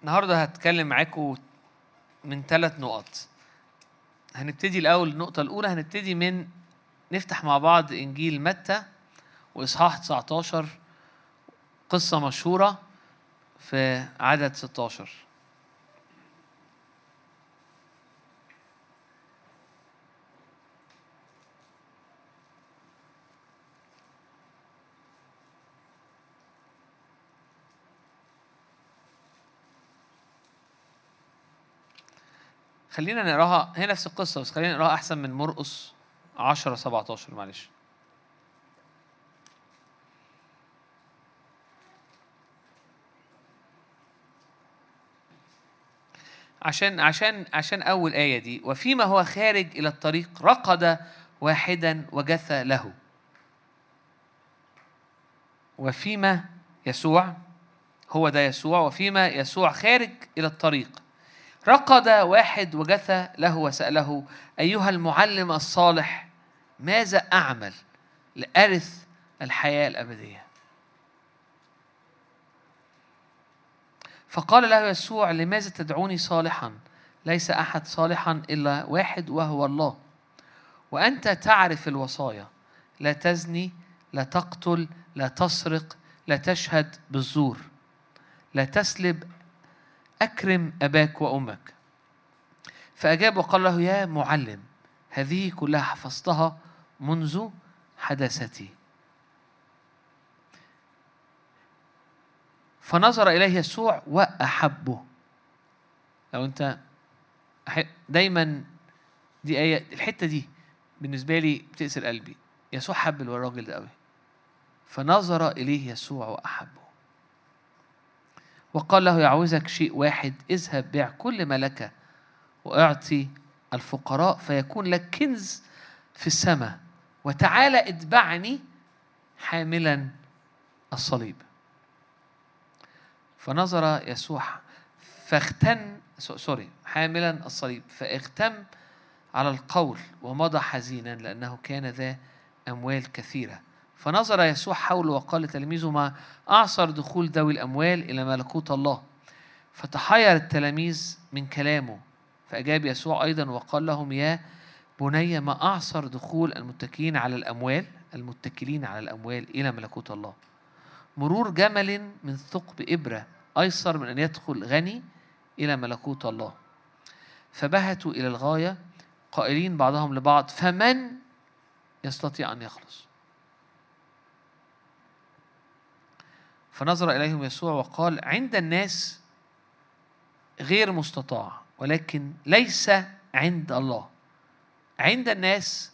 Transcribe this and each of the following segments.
النهارده هتكلم معاكم من ثلاث نقط. هنبتدي الأول النقطة الأولى هنبتدي من نفتح مع بعض إنجيل متى وإصحاح 19 قصة مشهورة في عدد 16 خلينا نقراها. هي نفس القصة بس خلينا نقراها أحسن من مرقس 10 17 معلش. عشان عشان عشان أول آية دي. وفيما هو خارج إلى الطريق رقد واحدا وجثى له. وفيما يسوع هو ده يسوع. وفيما يسوع خارج إلى الطريق رقد واحد وجثى له وسأله أيها المعلم الصالح ماذا أعمل لأرث الحياة الأبدية؟ فقال له يسوع لماذا تدعوني صالحا؟ ليس أحد صالحا إلا واحد وهو الله. وأنت تعرف الوصايا. لا تزني لا تقتل لا تسرق لا تشهد بالزور. لا تسلب أكرم أباك وأمك. فأجاب وقال له يا معلم هذه كلها حفظتها منذ حداثتي. فنظر إليه يسوع وأحبه. لو أنت دايما دي آية الحتة دي بالنسبة لي بتأسر قلبي يسوع حب الراجل ده قوي فنظر إليه يسوع وأحبه. وقال له يعوزك شيء واحد اذهب بيع كل ما لك وأعطي الفقراء فيكون لك كنز في السماء. وتعالى اتبعني حاملا الصليب. فنظر يسوع فاغتن سوري حاملا الصليب فاغتم على القول ومضى حزينا لأنه كان ذا أموال كثيرة. فنظر يسوع حوله وقال لتلاميذه ما أعصر دخول ذوي الأموال إلى ملكوت الله. فتحير التلاميذ من كلامه فأجاب يسوع أيضا وقال لهم يا بني ما أعصر دخول المتكلين على الأموال المتكلين على الأموال إلى ملكوت الله. مرور جمل من ثقب إبرة أيسر من أن يدخل غني إلى ملكوت الله. فبهتوا إلى الغاية قائلين بعضهم لبعض فمن يستطيع أن يخلص؟ فنظر إليهم يسوع وقال عند الناس غير مستطاع ولكن ليس عند الله. عند الناس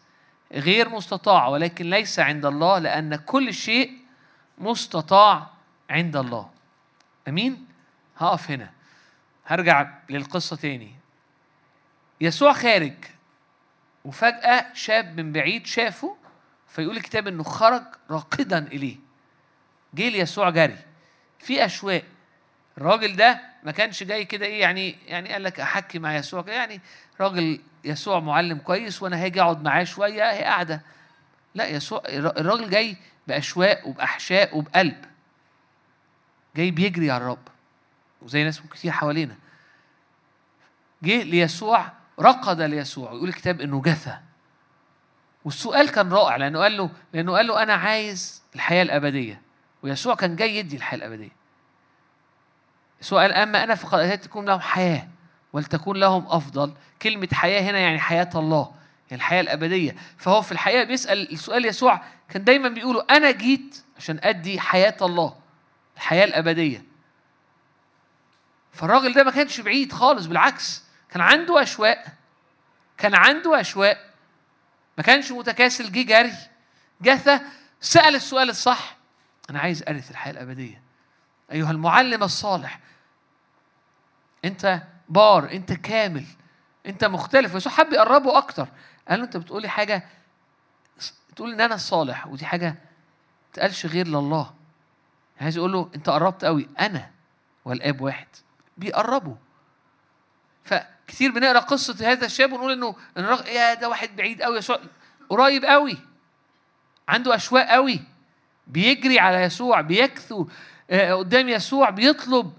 غير مستطاع ولكن ليس عند الله لأن كل شيء مستطاع عند الله. أمين؟ هقف هنا. هرجع للقصة تاني. يسوع خارج وفجأة شاب من بعيد شافه فيقول الكتاب إنه خرج راقدا إليه. جه ليسوع جري. في أشواق. الراجل ده ما كانش جاي كده إيه يعني يعني قال لك أحكي مع يسوع يعني راجل يسوع معلم كويس وأنا هاجي أقعد معاه شوية هي قاعدة. لا يسوع الراجل جاي بأشواق وبأحشاء وبقلب. جاي بيجري على الرب. وزي ناس كتير حوالينا. جه ليسوع رقد ليسوع. يقول الكتاب إنه جثى والسؤال كان رائع لأنه قال له لأنه قال له أنا عايز الحياة الأبدية. ويسوع كان جاي يدي الحياة الأبدية. يسوع قال أما أنا فقد أتيت تكون لهم حياة ولتكون لهم أفضل. كلمة حياة هنا يعني حياة الله يعني الحياة الأبدية. فهو في الحقيقة بيسأل السؤال يسوع كان دايما بيقولوا أنا جيت عشان أدي حياة الله الحياة الأبدية. فالراجل ده ما كانش بعيد خالص بالعكس كان عنده أشواق كان عنده أشواق. ما كانش متكاسل جه جري جثى سأل السؤال الصح. أنا عايز ارث الحياة الأبدية. أيها المعلم الصالح أنت بار أنت كامل أنت مختلف. يسوع حب يقربه أكتر. قال له أنت بتقولي حاجة تقول إن أنا الصالح ودي حاجة ما تقالش غير لله. عايز يقول له أنت قربت قوي أنا والآب واحد. بيقربوا. فكتير بنقرأ قصة هذا الشاب ونقول إنه الرغ... يا ده واحد بعيد قوي يسوع قريب قوي عنده أشواق قوي بيجري على يسوع بيكثو قدام يسوع بيطلب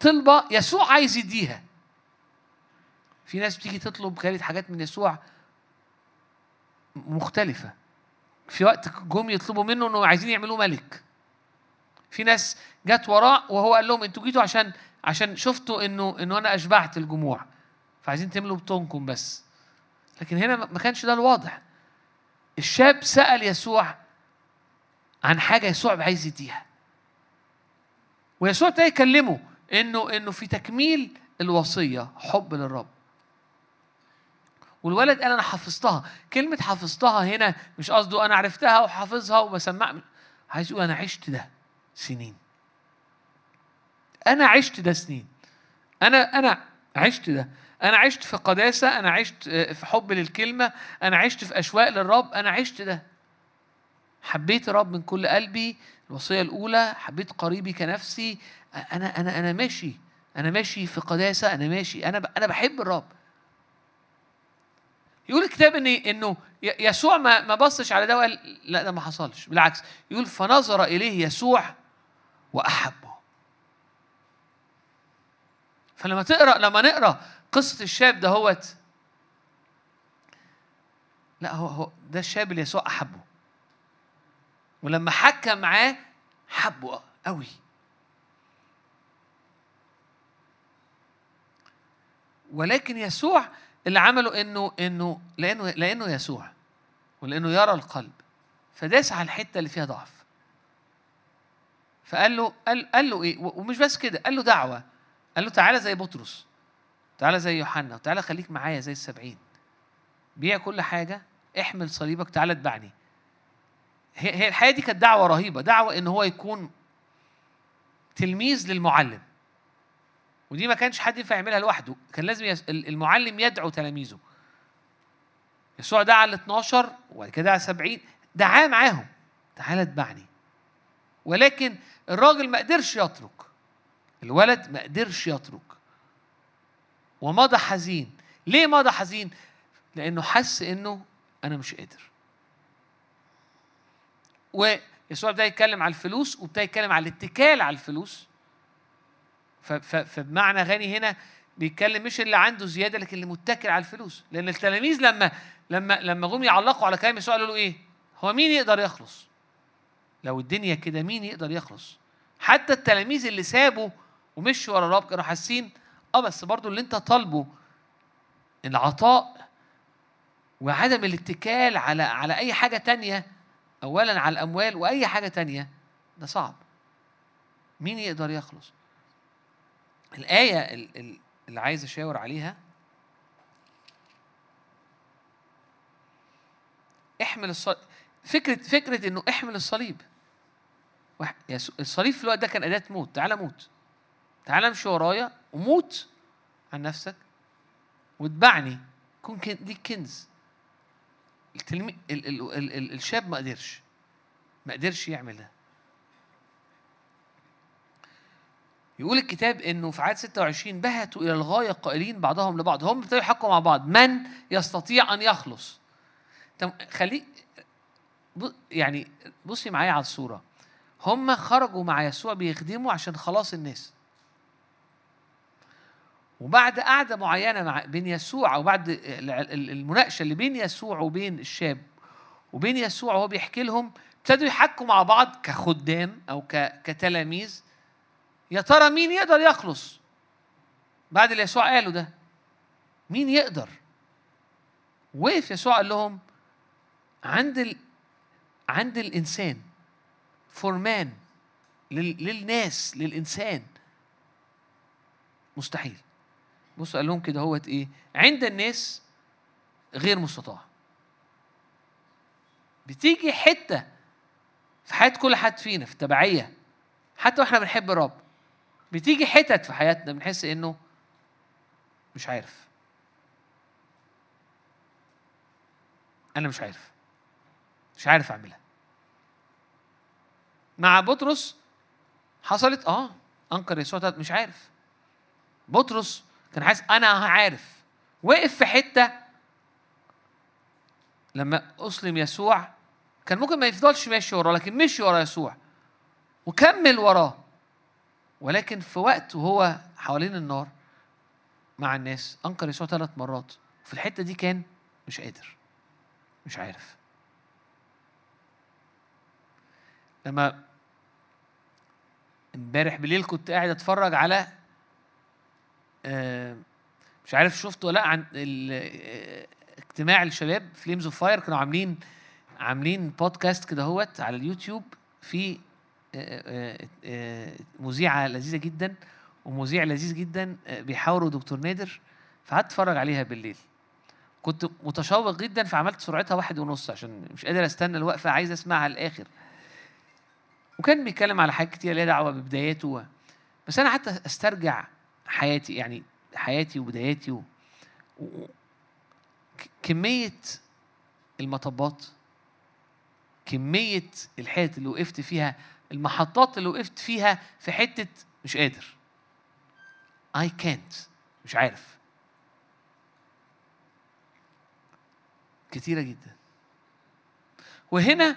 طلبة يسوع عايز يديها. في ناس بتيجي تطلب خالد حاجات من يسوع مختلفة. في وقت جم يطلبوا منه انه عايزين يعملوه ملك. في ناس جت وراه وهو قال لهم أنتوا جيتوا عشان عشان شفتوا إنه إنه أنا أشبعت الجموع. فعايزين تملوا بطونكم بس. لكن هنا ما كانش ده الواضح. الشاب سأل يسوع عن حاجة يسوع عايز يديها. ويسوع ابتدى يكلمه إنه إنه في تكميل الوصية حب للرب. والولد قال أنا حفظتها كلمة حفظتها هنا مش قصده أنا عرفتها وحافظها وبسمع عايز يقول أنا عشت ده سنين. أنا عشت ده سنين. أنا أنا عشت ده. أنا عشت في قداسة أنا عشت في حب للكلمة أنا عشت في أشواق للرب أنا عشت ده. حبيت الرب من كل قلبي الوصية الأولى حبيت قريبي كنفسي أنا أنا أنا ماشي أنا ماشي في قداسة أنا ماشي أنا أنا بحب الرب. يقول الكتاب إن إنه يسوع ما ما بصش على ده وقال لا ده ما حصلش. بالعكس يقول فنظر إليه يسوع وأحبه. فلما تقرأ لما نقرأ قصة الشاب ده هوت لا هو هو ده الشاب اللي يسوع أحبه. ولما حكى معاه حبه قوي. ولكن يسوع اللي عمله إنه إنه لأنه لأنه يسوع ولأنه يرى القلب فداس على الحتة اللي فيها ضعف. فقال له قال, قال له إيه؟ ومش بس كده قال له دعوة. قال له تعالى زي بطرس تعالى زي يوحنا وتعالى خليك معايا زي السبعين. بيع كل حاجة احمل صليبك تعالى اتبعني. هي الحياة دي كانت دعوة رهيبة دعوة إن هو يكون تلميذ للمعلم. ودي ما كانش حد ينفع يعملها لوحده كان لازم يس... المعلم يدعو تلاميذه. يسوع دعا ال 12 وبعد كده دعا 70 دعاه معاهم. تعالى اتبعني. ولكن الراجل ما قدرش يترك. الولد ما قدرش يترك. ومضى حزين. ليه مضى حزين؟ لأنه حس إنه أنا مش قادر. ويسوع ابتدى يتكلم على الفلوس وابتدى يتكلم على الاتكال على الفلوس فبمعنى غني هنا بيتكلم مش اللي عنده زيادة لكن اللي متكل على الفلوس لأن التلاميذ لما لما لما جم يعلقوا على كلام يسوع قالوا له إيه؟ هو مين يقدر يخلص؟ لو الدنيا كده مين يقدر يخلص؟ حتى التلاميذ اللي سابوا ومشوا ورا الرب كانوا حاسين آه بس برضو اللي انت طالبه العطاء وعدم الاتكال على على أي حاجة تانية اولا على الأموال وأي حاجة تانية ده صعب. مين يقدر يخلص؟ الآية اللي عايز أشاور عليها احمل الصليب فكرة فكرة إنه احمل الصليب. الصليب في الوقت ده كان أداة موت. تعالى موت. تعالى امشي ورايا وموت عن نفسك واتبعني. كون ليك كنز. التلمي... ال... ال... ال... ال... الشاب ما قدرش. ما قدرش يعمل ده. يقول الكتاب إنه في عدد 26 بهتوا إلى الغاية قائلين بعضهم لبعض. هم ابتدوا يحكوا مع بعض. من يستطيع أن يخلص؟ طب خليك يعني بصي معايا على الصورة. هم خرجوا مع يسوع بيخدموا عشان خلاص الناس. وبعد قعدة معينة مع بين يسوع أو بعد المناقشة اللي بين يسوع وبين الشاب وبين يسوع وهو بيحكي لهم ابتدوا يحكوا مع بعض كخدام أو كتلاميذ. يا ترى مين يقدر يخلص؟ بعد اللي يسوع قاله ده مين يقدر؟ وقف يسوع قال لهم عند ال... عند الإنسان فورمان لل... للناس للإنسان. مستحيل. بص قال لهم كده هوت إيه؟ عند الناس غير مستطاع. بتيجي حتة في حياة كل حد فينا في التبعية حتى وإحنا بنحب الرب بتيجي حتت في حياتنا بنحس إنه مش عارف. أنا مش عارف. مش عارف أعملها. مع بطرس حصلت آه أنكر يسوع مش عارف. بطرس كان حاسس أنا عارف. وقف في حتة لما أسلم يسوع كان ممكن ما يفضلش ماشي وراه لكن مشي ورا يسوع وكمل وراه. ولكن في وقت وهو حوالين النار مع الناس أنكر يسوع ثلاث مرات. في الحتة دي كان مش قادر. مش عارف. لما امبارح بالليل كنت قاعد أتفرج على مش عارف شفته ولا لأ عن ال- اجتماع الشباب Flames of Fire كانوا عاملين عاملين بودكاست كده هوت على اليوتيوب في آه، آه، آه، مذيعة لذيذة جدا ومذيع لذيذ جدا آه، بيحاوروا دكتور نادر فقعدت اتفرج عليها بالليل كنت متشوق جدا فعملت سرعتها واحد ونص عشان مش قادر استنى الوقفة عايز أسمعها للآخر وكان بيتكلم على حاجات كتير ليها دعوة ببداياته. بس أنا قعدت أسترجع حياتي يعني حياتي وبداياتي و... و... ك- كمية المطبات كمية الحتت اللي وقفت فيها المحطات اللي وقفت فيها في حتة مش قادر. I can't مش عارف. كتيرة جدا. وهنا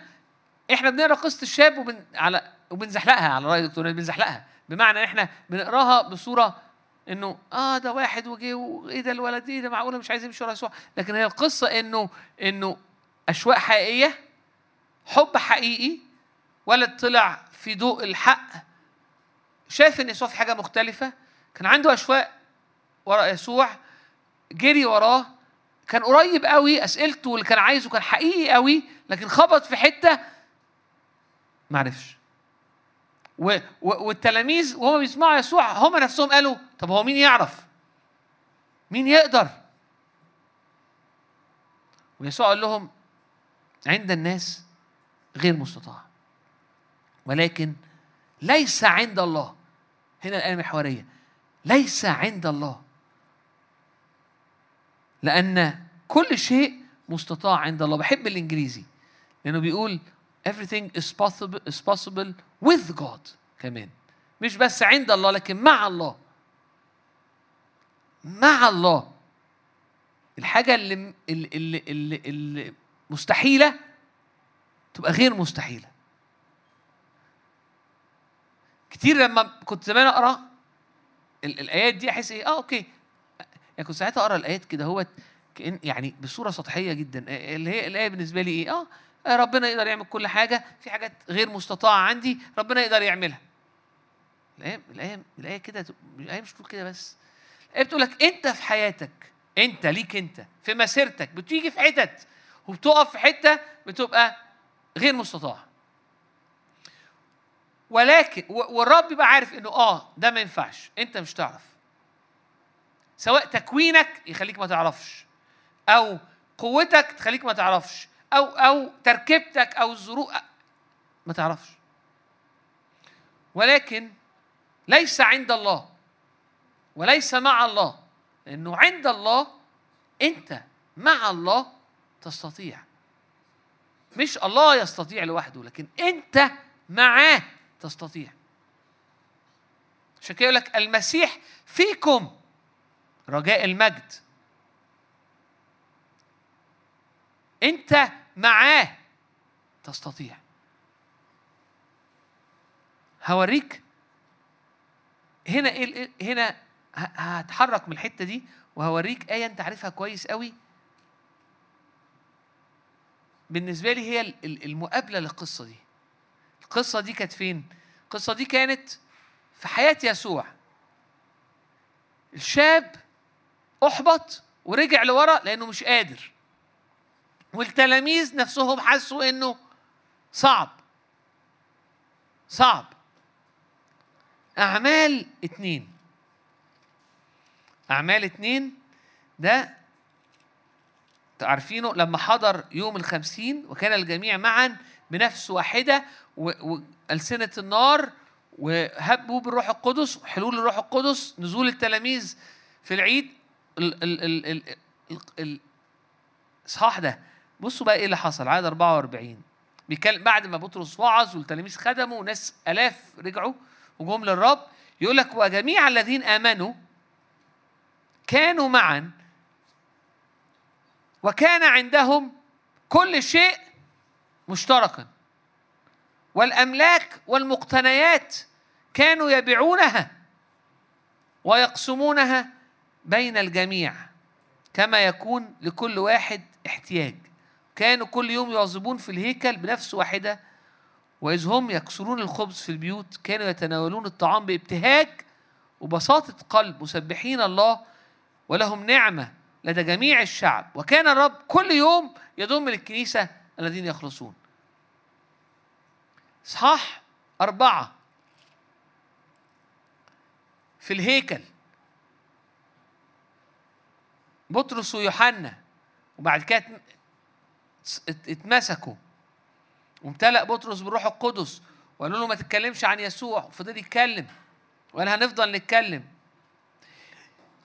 إحنا بنقرأ قصة الشاب وبن على وبنزحلقها على رأي دكتور نادر، بنزحلقها. بمعنى إحنا بنقراها بصورة إنه آه ده واحد وجه وإيه ده الولد إيه ده معقولة؟ مش عايز يمشي ورا يسوع لكن هي القصة إنه إنه اشواق حقيقية حب حقيقي ولد طلع في ضوء الحق شاف إن يسوع في حاجة مختلفة كان عنده اشواق ورا يسوع جري وراه كان قريب قوي أسئلته اللي كان عايزه كان حقيقي قوي لكن خبط في حتة ما عرفش. والتلاميذ وهم بيسمعوا يسوع هم نفسهم قالوا طب هو مين يعرف؟ مين يقدر؟ ويسوع قال لهم عند الناس غير مستطاع ولكن ليس عند الله. هنا الآية المحورية ليس عند الله. لأن كل شيء مستطاع عند الله. بحب الإنجليزي لأنه بيقول everything is possible, is possible with God. كمان مش بس عند الله لكن مع الله. مع الله. الحاجة اللي اللي اللي, اللي, مستحيلة تبقى غير مستحيلة. كتير لما كنت زمان أقرأ ال- الآيات دي أحس إيه؟ آه أوكي. يعني كنت ساعتها أقرأ الآيات كده هو كأن يعني بصورة سطحية جدا. آه، اللي هي الآية بالنسبة لي إيه؟ آه آه، ربنا يقدر يعمل كل حاجة في حاجات غير مستطاعة عندي ربنا يقدر يعملها. الآية كده الآية مش بتقول كده بس. الآية بتقول لك أنت في حياتك أنت ليك أنت في مسيرتك بتيجي في حتت وبتقف في حتة بتبقى غير مستطاعة. ولكن والرب بيبقى عارف إنه آه ده ما ينفعش أنت مش تعرف. سواء تكوينك يخليك ما تعرفش أو قوتك تخليك ما تعرفش أو أو تركيبتك أو الظروف ما تعرفش. ولكن ليس عند الله وليس مع الله لأنه عند الله أنت مع الله تستطيع. مش الله يستطيع لوحده لكن أنت معاه تستطيع. عشان كده يقول لك المسيح فيكم رجاء المجد. أنت معاه. تستطيع. هوريك. هنا إيه ال- هنا هتحرك من الحتة دي وهوريك آية أنت عارفها كويس قوي. بالنسبة لي هي ال- ال- المقابلة للقصة دي. القصة دي كانت فين؟ القصة دي كانت في حياة يسوع. الشاب أحبط ورجع لورا لأنه مش قادر. والتلاميذ نفسهم حسوا إنه صعب. صعب. أعمال اتنين. أعمال اتنين ده عارفينه لما حضر يوم الخمسين وكان الجميع معا بنفس واحدة وألسنة النار وهبوا بالروح القدس حلول الروح القدس. نزول التلاميذ في العيد ال- ال- ال- ال- ال- ال- الإصحاح ده. بصوا بقى إيه اللي حصل عدد 44 بيتكلم بعد ما بطرس وعظ والتلاميذ خدموا وناس آلاف رجعوا وجم للرب. يقول لك وجميع الذين آمنوا كانوا معا وكان عندهم كل شيء مشتركا. والأملاك والمقتنيات كانوا يبيعونها ويقسمونها بين الجميع كما يكون لكل واحد احتياج. كانوا كل يوم يواظبون في الهيكل بنفس واحدة وإذ هم يكسرون الخبز في البيوت كانوا يتناولون الطعام بابتهاج وبساطة قلب مسبحين الله ولهم نعمة لدى جميع الشعب. وكان الرب كل يوم يضم للكنيسة الذين يخلصون. إصحاح أربعة. في الهيكل. بطرس ويوحنا وبعد كده اتمسكوا. وامتلأ بطرس بالروح القدس وقالوا له ما تتكلمش عن يسوع. وفضل يتكلم. وقال هنفضل نتكلم.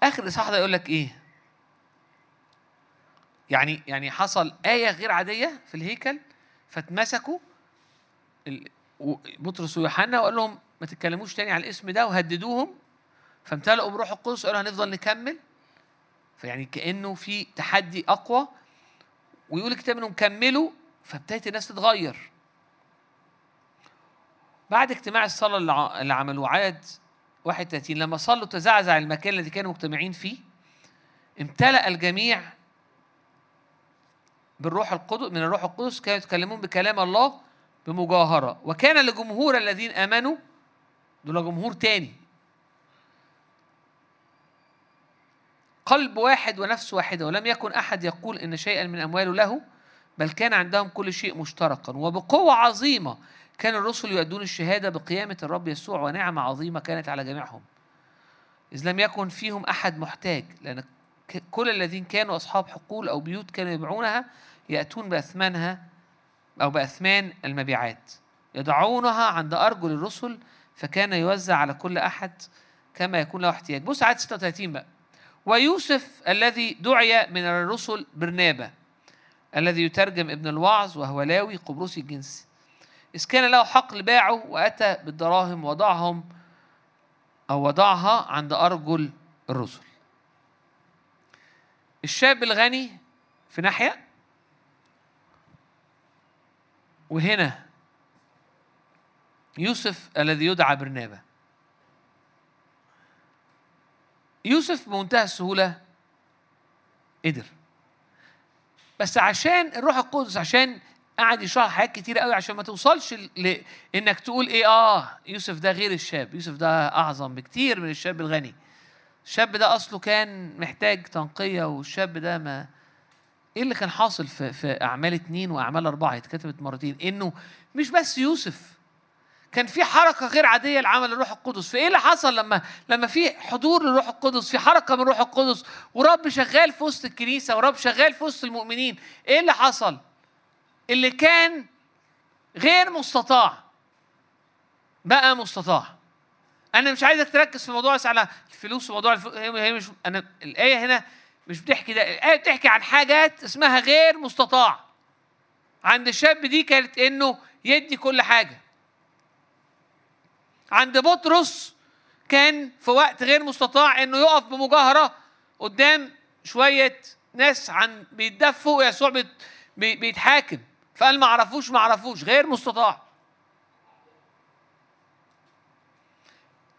آخر إصحاح ده يقول لك إيه؟ يعني يعني حصل آية غير عادية في الهيكل فاتمسكوا. بطرس ويوحنا وقال لهم ما تتكلموش تاني على الاسم ده وهددوهم. فامتلأوا بروح القدس وقالوا هنفضل نكمل. فيعني كأنه في تحدي أقوى ويقول الكتاب انهم كملوا فابتدت الناس تتغير. بعد اجتماع الصلاة اللي عملوه عدد 31 لما صلوا تزعزع المكان الذي كانوا مجتمعين فيه امتلأ الجميع بالروح القدس من الروح القدس كانوا يتكلمون بكلام الله بمجاهرة. وكان لجمهور الذين آمنوا دول جمهور تاني. قلب واحد ونفس واحدة ولم يكن أحد يقول إن شيئا من أمواله له بل كان عندهم كل شيء مشتركا. وبقوة عظيمة كان الرسل يؤدون الشهادة بقيامة الرب يسوع ونعمة عظيمة كانت على جميعهم. إذ لم يكن فيهم أحد محتاج لأن كل الذين كانوا أصحاب حقول أو بيوت كانوا يبيعونها يأتون بأثمانها أو بأثمان المبيعات. يضعونها عند أرجل الرسل فكان يوزع على كل أحد كما يكون له احتياج. بص عدد 36 بقى. ويوسف الذي دعي من الرسل برنابا الذي يترجم ابن الوعظ وهو لاوي قبرصي الجنس إذ كان له حقل باعه وأتى بالدراهم وضعهم أو وضعها عند أرجل الرسل. الشاب الغني في ناحية وهنا يوسف الذي يدعى برنابا يوسف بمنتهى السهولة قدر. بس عشان الروح القدس عشان قعد يشرح حاجات كتير قوي عشان ما توصلش لإنك تقول إيه آه يوسف ده غير الشاب. يوسف ده أعظم بكتير من الشاب الغني. الشاب ده أصله كان محتاج تنقية والشاب ده ما إيه اللي كان حاصل في في أعمال اتنين وأعمال أربعة؟ اتكتبت مرتين. إنه مش بس يوسف كان في حركة غير عادية لعمل الروح القدس. فإيه اللي حصل لما لما في حضور للروح القدس في حركة من الروح القدس ورب شغال في وسط الكنيسة ورب شغال في وسط المؤمنين إيه اللي حصل؟ اللي كان غير مستطاع. بقى مستطاع. أنا مش عايزك تركز في موضوع على الفلوس وموضوع الفلوس هي مش أنا الآية هنا مش بتحكي ده. الآية بتحكي عن حاجات اسمها غير مستطاع. عند الشاب دي كانت إنه يدي كل حاجة. عند بطرس كان في وقت غير مستطاع إنه يقف بمجاهرة قدام شوية ناس عن بيتدفوا ويسوع بيت بيتحاكم. فقال ما عرفوش ما عرفوش غير مستطاع.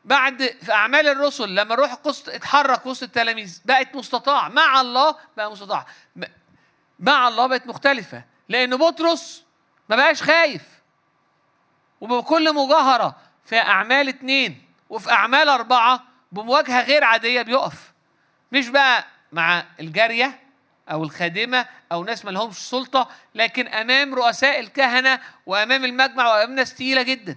بعد في أعمال الرسل لما الروح القدس اتحرك وسط التلاميذ بقت مستطاع. مع الله بقى مستطاع. مع الله بقت مختلفة. لأن بطرس ما بقاش خايف. وبكل مجاهرة في أعمال اتنين وفي أعمال أربعة بمواجهة غير عادية بيقف. مش بقى مع الجارية أو الخادمة أو ناس ما لهمش سلطة لكن أمام رؤساء الكهنة وأمام المجمع وأمام ناس تقيلة جدا.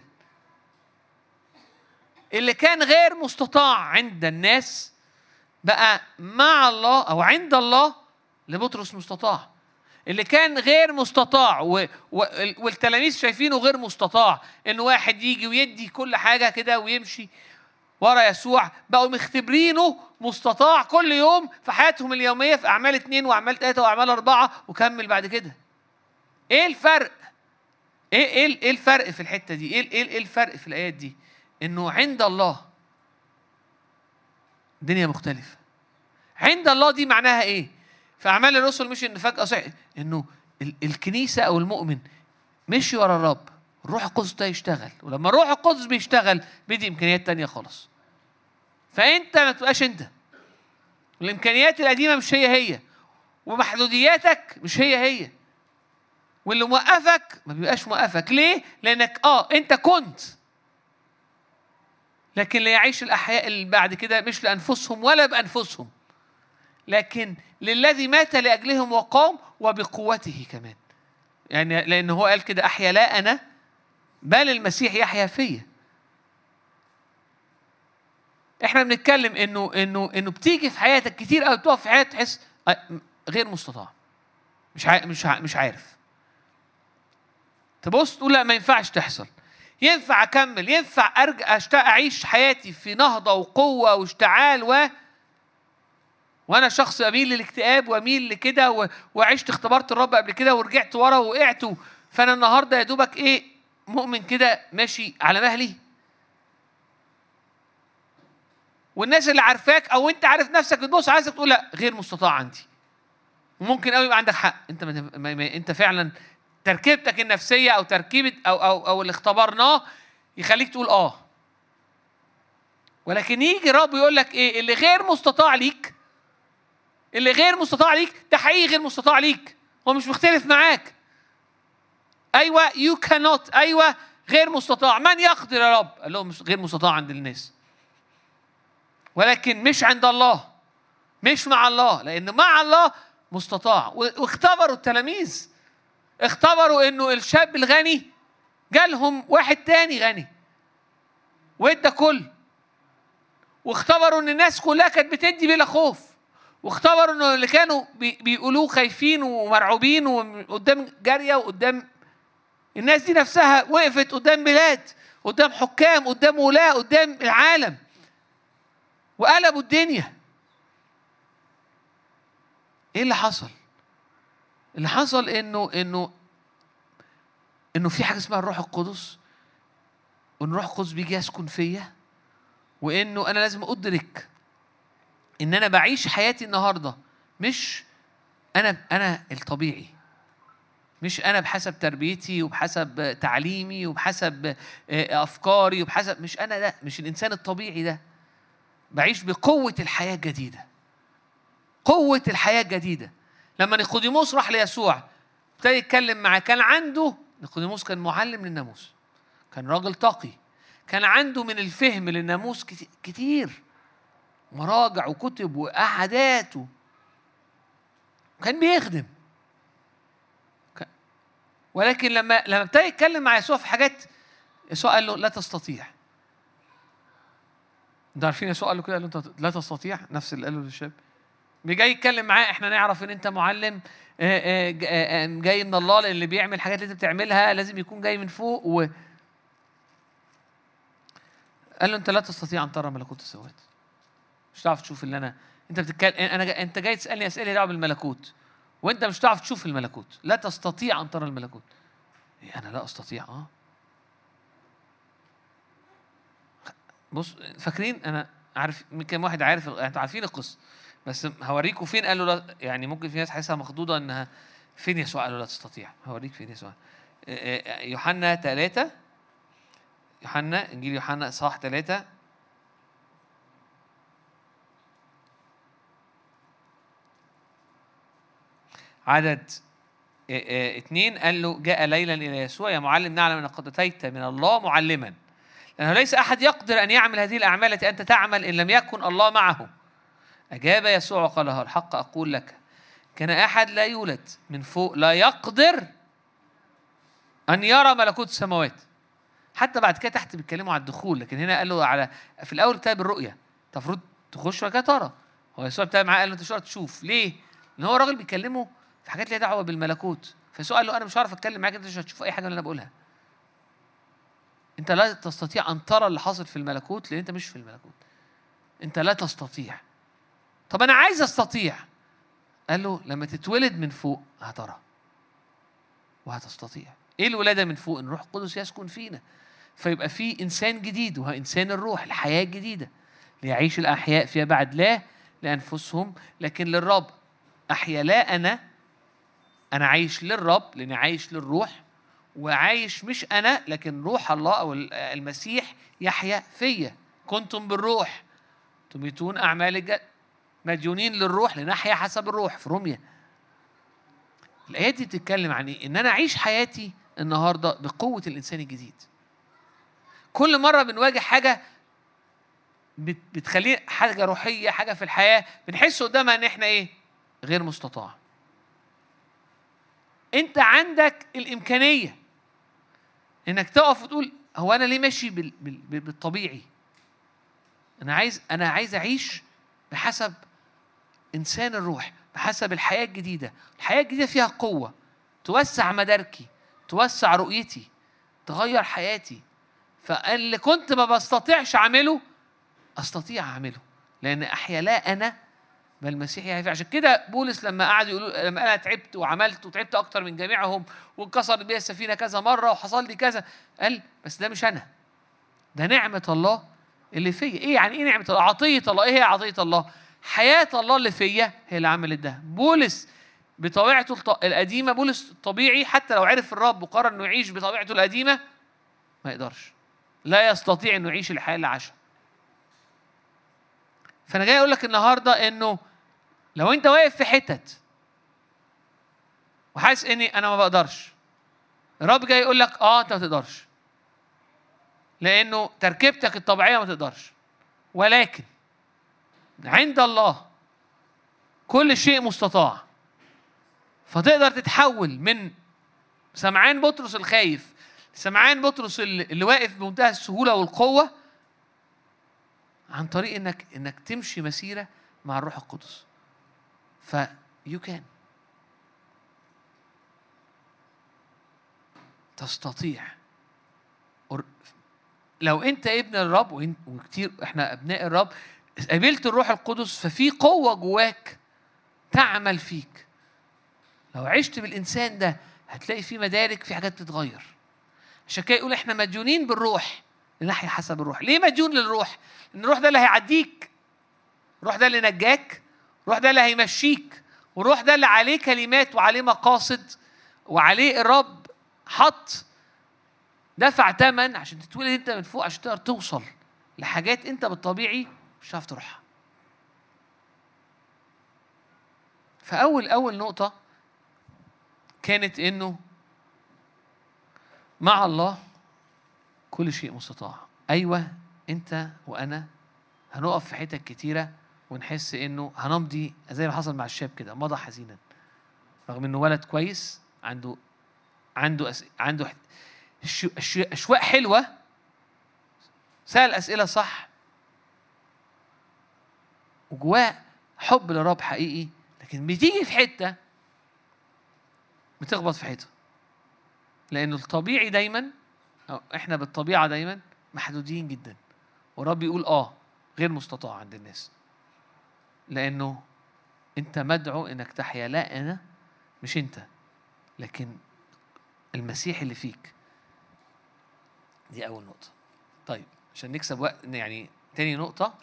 اللي كان غير مستطاع عند الناس بقى مع الله أو عند الله لبطرس مستطاع. اللي كان غير مستطاع. والتلاميذ شايفينه غير مستطاع إن واحد يجي ويدي كل حاجة كده ويمشي ورا يسوع بقوا مختبرينه مستطاع كل يوم في حياتهم اليومية في أعمال اثنين وأعمال ثلاثة وأعمال أربعة وكمل بعد كده. إيه الفرق؟ إيه إيه إيه الفرق في الحتة دي؟ إيه إيه الفرق في الآيات دي؟ إنه عند الله الدنيا مختلفة. عند الله دي معناها إيه؟ في اعمال الرسل مش إن فجأة صحي إنه الكنيسة أو المؤمن مشي ورا الرب الروح القدس ده يشتغل ولما الروح القدس بيشتغل بيدي إمكانيات تانية خالص. فأنت ما تبقاش أنت. الإمكانيات القديمة مش هي هي ومحدودياتك مش هي هي. واللي موقفك ما بيبقاش موقفك. ليه؟ لأنك آه أنت كنت. لكن ليعيش الأحياء اللي بعد كده مش لأنفسهم ولا بأنفسهم. لكن للذي مات لأجلهم وقام وبقوته كمان. يعني لأن هو قال كده أحيا لا أنا بل المسيح يحيا فيا. إحنا بنتكلم إنه إنه إنه بتيجي في حياتك كتير قوي بتقف في حياتك تحس غير مستطاع. مش مش مش عارف. تبص تقول لا ما ينفعش تحصل. ينفع أكمل ينفع ارجع أعيش حياتي في نهضة وقوة واشتعال و وأنا شخص اميل للاكتئاب واميل لكده. وعشت اختبرت الرب قبل كده ورجعت ورا وقعت فانا النهارده يا دوبك إيه مؤمن كده ماشي على مهلي. والناس اللي عارفاك أو انت عارف نفسك بتبص عايزك تقول لا غير مستطاع عندي. وممكن قوي يبقى عندك حق. انت ما ما انت فعلا تركيبتك النفسية أو تركيبة أو أو أو اللي اختبرناه يخليك تقول آه. ولكن يجي الرب يقول لك إيه اللي غير مستطاع ليك اللي غير مستطاع ليك ده حقيقي غير مستطاع ليك. هو مش مختلف معاك. أيوه يو كانوت أيوه غير مستطاع. من يقدر يا رب؟ قال لهم غير مستطاع عند الناس. ولكن مش عند الله. مش مع الله لأن مع الله مستطاع. واختبروا التلاميذ. اختبروا إنه الشاب الغني جالهم واحد تاني غني. وإدى كل. واختبروا إن الناس كلها كانت بتدي بلا خوف. واختبروا انه اللي كانوا بيقولوه خايفين ومرعوبين وقدام جارية وقدام الناس دي نفسها وقفت قدام بلاد قدام حكام قدام ولاة قدام العالم. وقلبوا الدنيا. إيه اللي حصل؟ اللي حصل إنه إنه إنه في حاجة اسمها الروح القدس. وان الروح القدس بيجي يسكن فيا. وإنه أنا لازم أدرك إن أنا بعيش حياتي النهارده مش أنا أنا الطبيعي. مش أنا بحسب تربيتي وبحسب تعليمي وبحسب أفكاري وبحسب مش أنا ده مش الإنسان الطبيعي ده. بعيش بقوة الحياة الجديدة. قوة الحياة الجديدة. لما نيقوديموس راح ليسوع ابتدى يتكلم معاه كان عنده نيقوديموس كان معلم للناموس. كان راجل تقي. كان عنده من الفهم للناموس كتير. مراجع وكتب وقعدات كان بيخدم. ولكن لما لما ابتدى يتكلم مع يسوع في حاجات يسوع قال له لا تستطيع. أنتوا عارفين يسوع قال له كده؟ قال له انت لا تستطيع. نفس اللي قاله للشاب. جاي يتكلم معاه إحنا نعرف ان انت معلم جاي من الله لأن اللي بيعمل الحاجات اللي انت بتعملها لازم يكون جاي من فوق و قال له انت لا تستطيع أن ترى ملكوت السماوات. مش هتعرف تشوف اللي أنا أنت بتتكلم أنا أنت جاي تسألني أسئلة دعوه بالملكوت وأنت مش هتعرف تشوف الملكوت لا تستطيع أن ترى الملكوت. إيه أنا لا أستطيع آه. بص فاكرين؟ أنا عارف كم واحد عارف أنتوا عارفين القصة بس هوريكم فين؟ قالوا لا يعني ممكن في ناس حاسسها مخضوضة إنها فين يسوع قالوا لا تستطيع هوريك فين يسوع يوحنا ثلاثة يوحنا إنجيل يوحنا اصحاح ثلاثة عدد اثنين قال له جاء ليلا إلى يسوع يا معلم نعلم أنك قد أتيت من الله معلما لأنه ليس أحد يقدر أن يعمل هذه الأعمال التي أنت تعمل إن لم يكن الله معه. أجاب يسوع وقال له الحق أقول لك كان أحد لا يولد من فوق لا يقدر أن يرى ملكوت السماوات. حتى بعد كده تحت بيتكلموا على الدخول لكن هنا قال له على في الأول ابتدى بالرؤية المفروض تخش وكده ترى. هو يسوع ابتدى معاه قال له أنت مش تشوف. ليه؟ لأن هو راجل بيكلمه في حاجات ليها دعوة بالملكوت. فيسوع قال له أنا مش هعرف أتكلم معاك أنت مش هتشوف أي حاجة اللي أنا بقولها. أنت لا تستطيع أن ترى اللي حاصل في الملكوت لأن أنت مش في الملكوت. أنت لا تستطيع. طب أنا عايز أستطيع. قال له لما تتولد من فوق هترى. وهتستطيع. إيه الولادة من فوق؟ ان الروح القدس يسكن فينا. فيبقى في إنسان جديد وهو إنسان الروح الحياة الجديدة. ليعيش الأحياء فيها بعد لا لأنفسهم لكن للرب. أحيا لا أنا أنا عايش للرب لأني عايش للروح وعايش مش أنا لكن روح الله أو المسيح يحيا فيا. كنتم بالروح. تميتون أعمال الجد. مديونين للروح لنحيا حسب الروح في روميا. الآيات دي بتتكلم عن إيه؟ إن أنا أعيش حياتي النهارده بقوة الإنسان الجديد. كل مرة بنواجه حاجة بتخليه حاجة روحية حاجة في الحياة بنحس قدامها إن إحنا إيه؟ غير مستطاع. انت عندك الامكانية انك تقف وتقول هو أنا ليه ماشي بالطبيعي؟ أنا عايز أنا عايز اعيش بحسب انسان الروح بحسب الحياة الجديدة. الحياة الجديدة فيها قوة توسع مداركي توسع رؤيتي تغير حياتي. فاللي كنت ما بستطيعش اعمله استطيع اعمله لأن احيا لا أنا بل المسيح يحيى عشان كده بولس لما قعد يقول لما أنا تعبت وعملت وتعبت أكتر من جميعهم وانكسرت بيا السفينة كذا مرة وحصل لي كذا قال بس ده مش أنا. ده نعمة الله اللي فيا. إيه يعني إيه نعمة الله؟ عطية الله. إيه هي عطية الله؟ حياة الله اللي فيا هي اللي عملت ده. بولس بطبيعته القديمة بولس طبيعي حتى لو عرف الرب وقرر إنه يعيش بطبيعته القديمة ما يقدرش. لا يستطيع إنه يعيش الحياة اللي عاشها. فأنا جاي أقول لك النهارده إنه لو انت واقف في حتت وحاسس اني أنا ما بقدرش الرب جاي يقول لك آه أنت ما تقدرش. لأنه تركيبتك الطبيعية ما تقدرش. ولكن عند الله كل شيء مستطاع. فتقدر تتحول من سمعان بطرس الخايف سمعان بطرس اللي واقف بمنتهى السهولة والقوة عن طريق انك إنك تمشي مسيرة مع الروح القدس. ف you can. تستطيع. لو أنت ابن الرب وكتير إحنا أبناء الرب قابلت الروح القدس ففي قوة جواك تعمل فيك. لو عشت بالإنسان ده هتلاقي في مدارك في حاجات بتتغير. عشان كده يقول إحنا مديونين بالروح لنحيا حسب الروح. ليه مديون للروح؟ ان الروح ده اللي هيعديك. الروح ده اللي نجاك. الروح ده اللي هيمشيك والروح ده اللي عليه كلمات وعليه مقاصد وعليه الرب حط. دفع ثمن عشان تتولد انت من فوق عشان تقدر توصل لحاجات انت بالطبيعي مش هتعرف تروحها. فأول أول نقطة كانت إنه مع الله كل شيء مستطاع. أيوه أنت وأنا هنقف في حتت كتيرة ونحس إنه هنمضي زي ما حصل مع الشاب كده مضى حزينا. رغم إنه ولد كويس عنده عنده أس... عنده أشواق حلوة سأل أسئلة صح. وجواه حب للرب حقيقي لكن بتيجي في حتة بتخبط في حتة لأنه الطبيعي دايما أو إحنا بالطبيعة دايما محدودين جدا. ورب يقول آه غير مستطاع عند الناس. لأنه أنت مدعو إنك تحيا. لا أنا مش أنت لكن المسيح اللي فيك. دي أول نقطة. طيب عشان نكسب وقت يعني تاني نقطة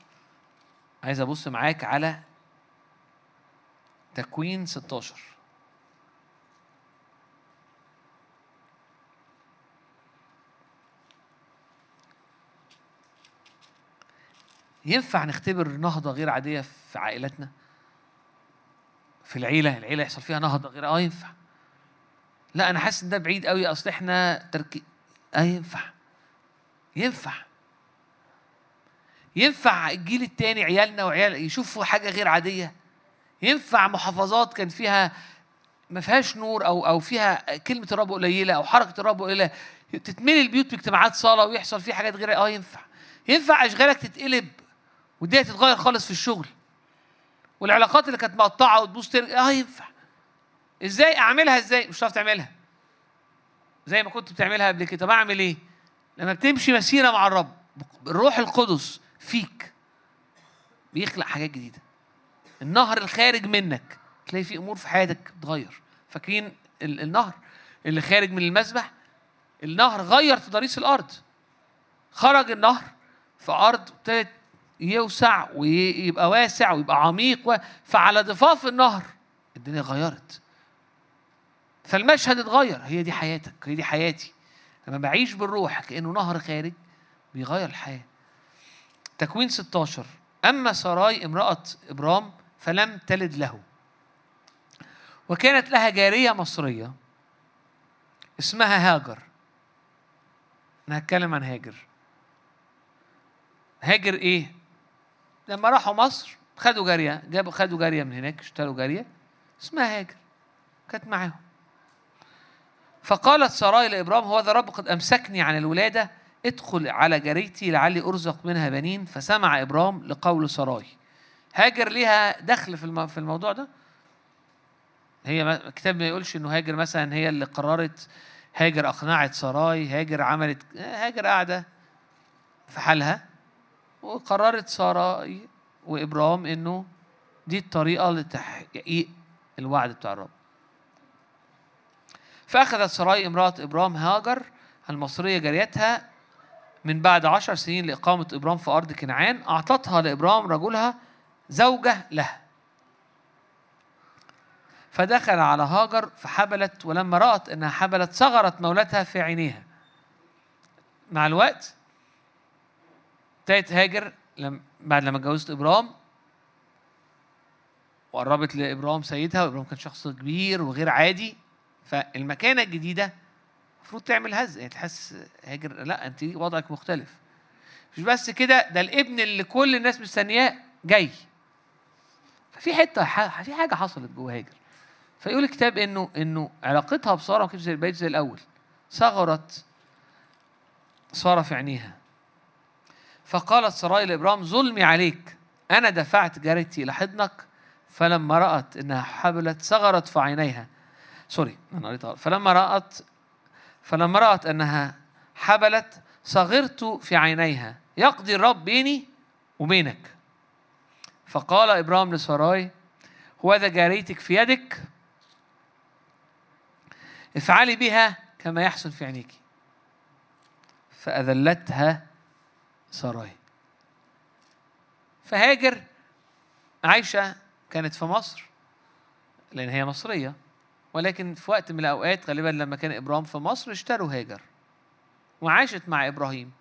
عايز أبص معاك على تكوين 16 ينفع نختبر نهضة غير عادية في عائلتنا؟ في العيلة، العيلة يحصل فيها نهضة غير آه ينفع. لا أنا حاسس إن ده بعيد قوي أصل إحنا تركي آه ينفع. ينفع. ينفع الجيل التاني عيالنا وعيال يشوفوا حاجة غير عادية. ينفع محافظات كان فيها ما فيهاش نور أو أو فيها كلمة الرب قليلة أو حركة الرب قليلة تتملي البيوت باجتماعات صلاه ويحصل فيه حاجات غير آه ينفع ينفع أشغالك تتقلب والدنيا تتغير خالص في الشغل. والعلاقات اللي كانت مقطعة وتبوظ ترجع آه ينفع. إزاي أعملها؟ إزاي؟ مش هتعرف تعملها. زي ما كنت بتعملها قبل كده. طب أعمل إيه؟ لما بتمشي مسيرة مع الرب الروح القدس فيك. بيخلق حاجات جديدة. النهر الخارج منك تلاقي في أمور في حياتك تتغير فاكرين النهر اللي خارج من المسبح؟ النهر غير تضاريس الأرض. خرج النهر في أرض ابتدت يوسع ويبقى واسع ويبقى عميق و... فعلى ضفاف النهر الدنيا غيرت. فالمشهد اتغير. هي دي حياتك هي دي حياتي. لما بعيش بالروح كأنه نهر خارج بيغير الحياة. تكوين 16 أما سراي امرأة إبرام فلم تلد له. وكانت لها جارية مصرية اسمها هاجر. أنا هتكلم عن هاجر. هاجر إيه؟ لما راحوا مصر خدوا جارية جابوا خدوا جارية من هناك اشتروا جارية اسمها هاجر كانت معاهم. فقالت سراي لإبرام هو ذا رب قد أمسكني عن الولادة ادخل على جاريتي لعلي أرزق منها بنين. فسمع إبرام لقول سراي. هاجر ليها دخل في في الموضوع ده؟ هي الكتاب ما يقولش إنه هاجر مثلا هي اللي قررت هاجر أقنعت سراي هاجر عملت هاجر قاعدة في حالها. وقررت سراي وابرام إنه دي الطريقة لتحقيق الوعد بتاع الرب. فأخذت سراي امرأة إبرام هاجر المصرية جاريتها من بعد عشر سنين لإقامة إبرام في أرض كنعان أعطتها لإبرام رجلها زوجة له. فدخل على هاجر فحبلت ولما رأت أنها حبلت صغرت مولتها في عينيها. مع الوقت ابتدت هاجر لم بعد لما اتجوزت إبرام وقربت لإبرام سيدها وإبرام كان شخص كبير وغير عادي. فالمكانة الجديدة المفروض تعمل هز يعني تحس هاجر لا انت وضعك مختلف. مش بس كده ده الابن اللي كل الناس مستنياه جاي. ففي حتة في حاجة حصلت جوه هاجر. فيقول الكتاب إنه إنه علاقتها بسارة ما كانتش زي زي الأول. صغرت سارة في عينيها. فقالت سراي لابرام ظلمي عليك. أنا دفعت جارتي إلى حضنك فلما رأت إنها حبلت صغرت في عينيها. سوري أنا قريتها فلما رأت فلما رأت أنها حبلت صغرت في عينيها. يقضي الرب بيني وبينك. فقال إبراهيم لسراي هو ذا جاريتك في يدك؟ افعلي بها كما يحسن في عينيك. فأذلتها سراي. فهاجر عايشة كانت في مصر لأن هي مصرية ولكن في وقت من الأوقات غالبا لما كان إبراهيم في مصر اشتروا هاجر وعاشت مع إبراهيم.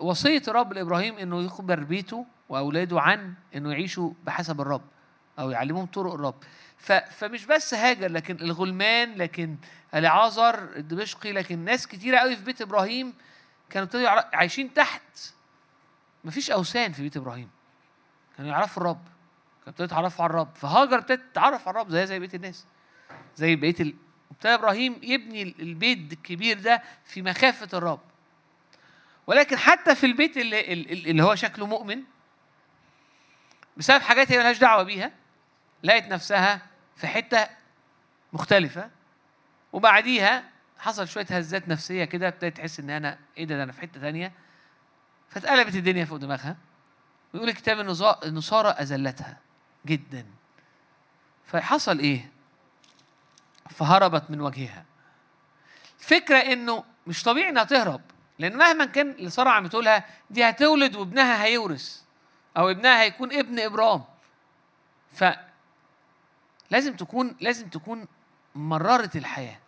ووصية الرب لإبراهيم إنه يخبر بيته وأولاده عن إنه يعيشوا بحسب الرب أو يعلمهم طرق الرب. فمش بس هاجر لكن الغلمان لكن العازر الدمشقي لكن ناس كتيرة قوي في بيت إبراهيم كانوا عايشين تحت. مفيش أوثان في بيت إبراهيم. كانوا يعرفوا الرب. ابتدوا يتعرفوا على الرب. فهاجر ابتدت تتعرف على الرب زي زي بقية الناس. زي بقية ال... ابتدى إبراهيم يبني البيت الكبير ده في مخافة الرب. ولكن حتى في البيت اللي, اللي هو شكله مؤمن بسبب حاجات هي ملهاش دعوة بيها لقت نفسها في حتة مختلفة. وبعديها حصل شوية هزات نفسية كده ابتدت تحس إن أنا إيه ده, ده أنا في حتة ثانية فاتقلبت الدنيا فوق دماغها. ويقول الكتاب انه ساره أذلتها جدا. فحصل إيه؟ فهربت من وجهها. الفكرة إنه مش طبيعي إنها تهرب لأن مهما كان اللي ساره عم تقولها دي هتولد وابنها هيورث أو ابنها هيكون ابن ابرام ف لازم تكون لازم تكون مررت الحياة.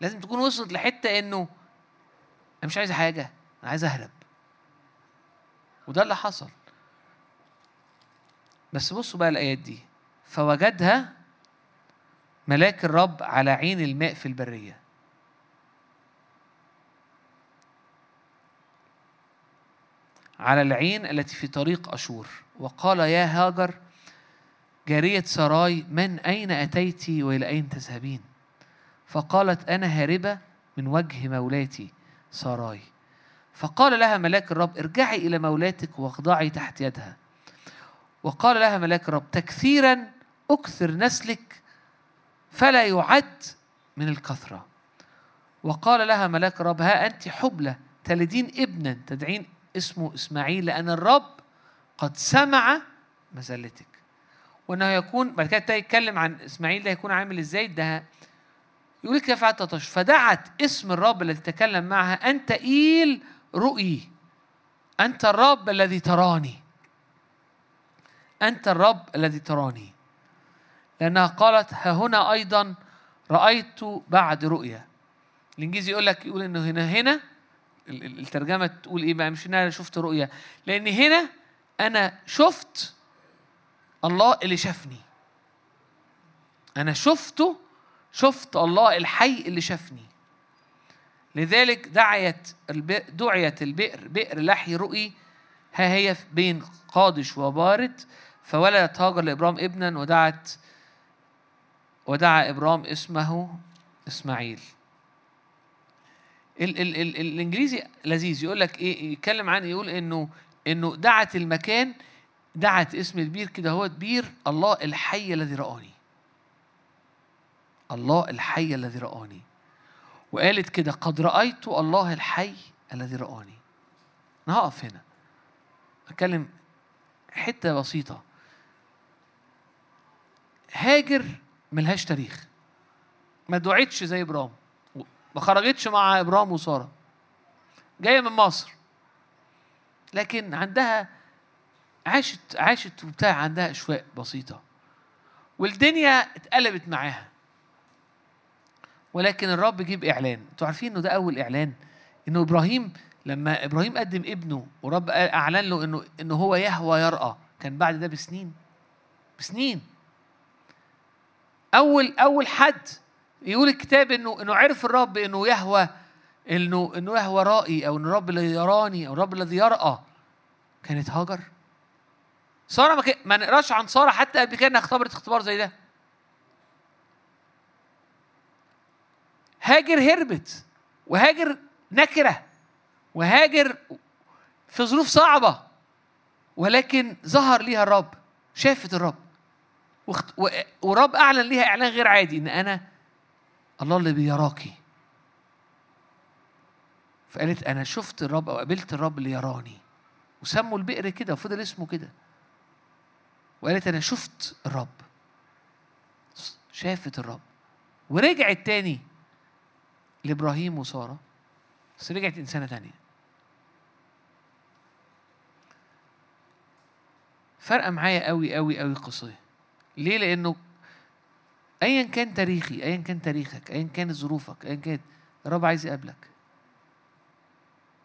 لازم تكون وصلت لحتة إنه أنا مش عايز حاجة أنا عايز أهرب. وده اللي حصل. بس بصوا بقى الآيات دي. فوجدها ملاك الرب على عين الماء في البرية. على العين التي في طريق أشور. وقال يا هاجر جارية سراي من أين أتيت وإلى أين تذهبين؟ فقالت أنا هاربة من وجه مولاتي سراي فقال لها ملاك الرب ارجعي إلى مولاتك واخضعي تحت يدها. وقال لها ملاك الرب تكثيرا أكثر نسلك فلا يعد من الكثرة. وقال لها ملاك الرب ها أنت حبلى تلدين ابنا تدعين اسمه إسماعيل لأن الرب قد سمع مزلتك. وأنه يكون بعد كده يتكلم عن إسماعيل ده يكون عامل إزاي؟ ده يقول كيف فدعت اسم الرب الذي تكلم معها أنت إيل رؤي. أنت الرب الذي تراني. أنت الرب الذي تراني. لأنها قالت ها هنا أيضا رأيت بعد رؤيا. الإنجليزي يقول لك يقول إنه هنا هنا. الترجمة تقول إيه؟ بقى مش أنا شفت رؤيا. لأن هنا أنا شفت الله اللي شافني. أنا شفته شفت الله الحي اللي شافني. لذلك دعيت دعيت البئر بئر لحي رؤي ها هي بين قادش وبارد فولدت هاجر لإبرام ابنا ودعت ودعا إبرام اسمه إسماعيل. ال ال ال الإنجليزي لذيذ. يقول لك إيه يتكلم عن يقول إنه إنه دعت المكان دعت اسم البير كده هو بير الله الحي الذي رآني. الله الحي الذي رآني. وقالت كده قد رأيت الله الحي الذي رآني. أنا هقف هنا. أتكلم حتة بسيطة. هاجر ملهاش تاريخ. ما دعيتش زي إبرام ما خرجتش مع إبرام وسارة. جاية من مصر. لكن عندها عاشت عاشت وبتاع عندها أشواق بسيطة. والدنيا اتقلبت معاها. ولكن الرب جيب إعلان. أنتوا عارفين إنه ده أول إعلان؟ إنه إبراهيم لما إبراهيم قدم ابنه ورب أعلن له إنه إنه هو يهوى يرأى. كان بعد ده بسنين. بسنين. أول أول حد يقول الكتاب إنه إنه عرف الرب إنه يهوى إنه إنه يهوى رائي أو إنه الرب الذي يراني أو الرب الذي يرأى. كانت هاجر. سارة ما, ما نقراش عن سارة حتى قبل كده إنها اختبرت اختبار زي ده. هاجر هربت وهاجر نكرة وهاجر في ظروف صعبة ولكن ظهر ليها الرب شافت الرب ورب أعلن ليها إعلان غير عادي إن أنا الله اللي بيراكي فقالت أنا شفت الرب أو قابلت الرب اللي يراني وسموا البئر كده وفضل اسمه كده. وقالت أنا شفت الرب شافت الرب ورجعت تاني لإبراهيم وسارة بس رجعت إنسانة تانية. فرقة معايا قوي قوي قوي القصة ليه؟ لأنه أيا كان تاريخي أيا كان تاريخك أيا كانت ظروفك أيا كانت الرب عايز يقابلك.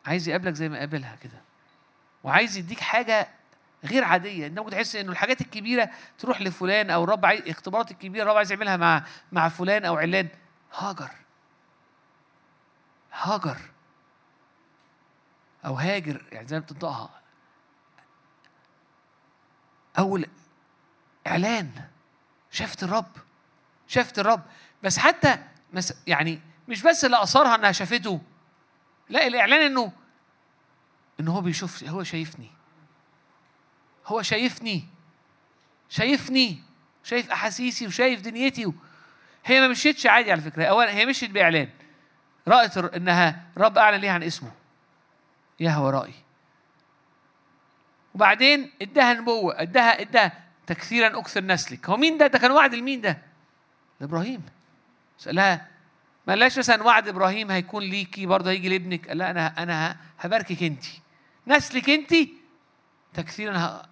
عايز يقابلك زي ما قابلها كده. وعايز يديك حاجة غير عادية. انت ممكن تحس إنه الحاجات الكبيرة تروح لفلان أو الرب عايز اختبارات الكبيرة الرب عايز يعملها مع مع فلان أو علان. هاجر. هاجر أو هاجر يعني زي ما بتنطقها أول إعلان شافت الرب شافت الرب بس حتى يعني مش بس اللي أثرها إنها شافته لا الإعلان إنه إنه هو بيشوف هو شايفني هو شايفني شايفني شايف أحاسيسي وشايف دنيتي. هي ما مشيتش عادي على فكرة اولا هي مشيت بإعلان رأت إنها رب أعلن ليها عن اسمه. يهوى رأي وبعدين إداها نبوه إداها إداها تكثيرا أكثر نسلك هو مين ده؟ ده كان وعد لمين ده؟ لإبراهيم. سألها ما قالهاش مثلا وعد إبراهيم هيكون ليكي برضه هيجي لابنك. قال لا أنا أنا هباركك انت نسلك انت تكثيرا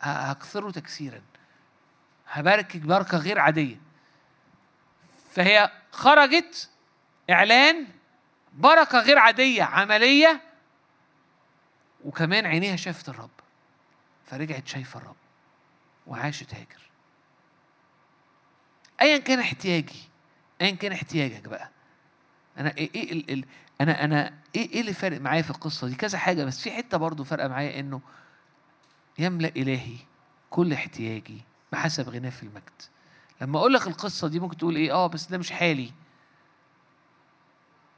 هكثره تكثيرا. هباركك بركة غير عادية. فهي خرجت إعلان بركة غير عادية عملية. وكمان عينيها شافت الرب فرجعت شايفة الرب وعاشت هاجر. ايا كان احتياجي ايا كان احتياجك بقى. أنا إيه إيه ال ال أنا أنا إيه إيه اللي فارق معايا في القصة دي؟ كذا حاجة بس في حتة برضو فارقة معايا إنه يملأ إلهي كل احتياجي بحسب غناه في المجد. لما أقول لك القصة دي ممكن تقول إيه؟ آه بس ده مش حالي.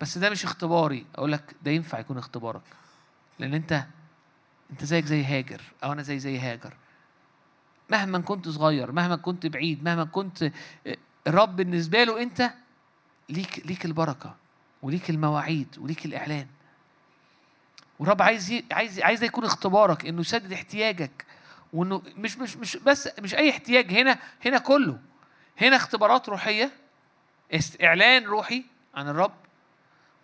بس ده مش اختباري. أقول لك ده ينفع يكون اختبارك. لأن أنت أنت زيك زي هاجر أو أنا زي زي هاجر. مهما كنت صغير مهما كنت بعيد مهما كنت الرب بالنسبة له أنت ليك ليك البركة وليك المواعيد وليك الإعلان. والرب عايز عايز عايز يكون اختبارك إنه يسدد احتياجك وإنه مش مش مش بس مش أي احتياج. هنا هنا كله. هنا اختبارات روحية إعلان روحي عن الرب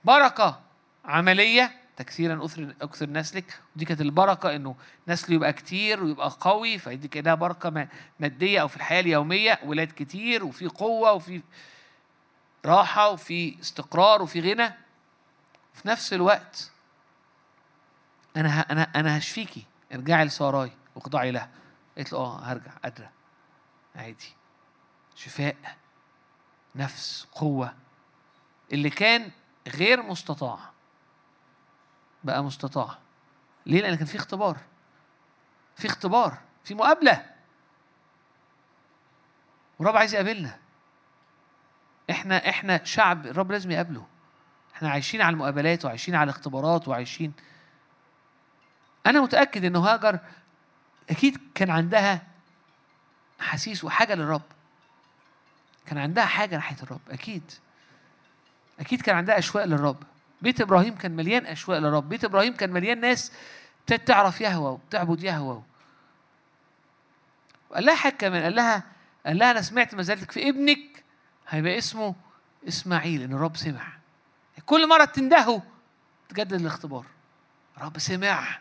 بركة عملية تكثيرا أكثر أكثر نسلك ودي كانت البركة إنه نسله يبقى كتير ويبقى قوي فدي كانها بركة مادية أو في الحياة اليومية. ولاد كتير وفي قوة وفي راحة وفي استقرار وفي غنى. في نفس الوقت أنا أنا أنا هشفيكي. ارجعي لساراي واخضعي لها. قالت له آه هرجع قادرة. عادي. شفاء نفس قوة. اللي كان غير مستطاع. بقى مستطاع. ليه؟ لأن كان في اختبار. في اختبار. في مقابلة. ورب عايز يقابلنا. إحنا إحنا شعب الرب لازم يقابله. إحنا عايشين على المقابلات وعايشين على الاختبارات وعايشين. أنا متأكد إن هاجر أكيد كان عندها حسيس وحاجة للرب. كان عندها حاجة ناحية الرب أكيد. أكيد كان عندها أشواق للرب. بيت إبراهيم كان مليان أشواق للرب. بيت إبراهيم كان مليان ناس تعرف يهوى وبتعبد يهوى. وقال لها حاجة كمان. قال لها قال لها أنا سمعت مزالتك في ابنك هيبقى اسمه إسماعيل إن الرب سمع. كل مرة تندهوا تجدد الاختبار. رب سمع.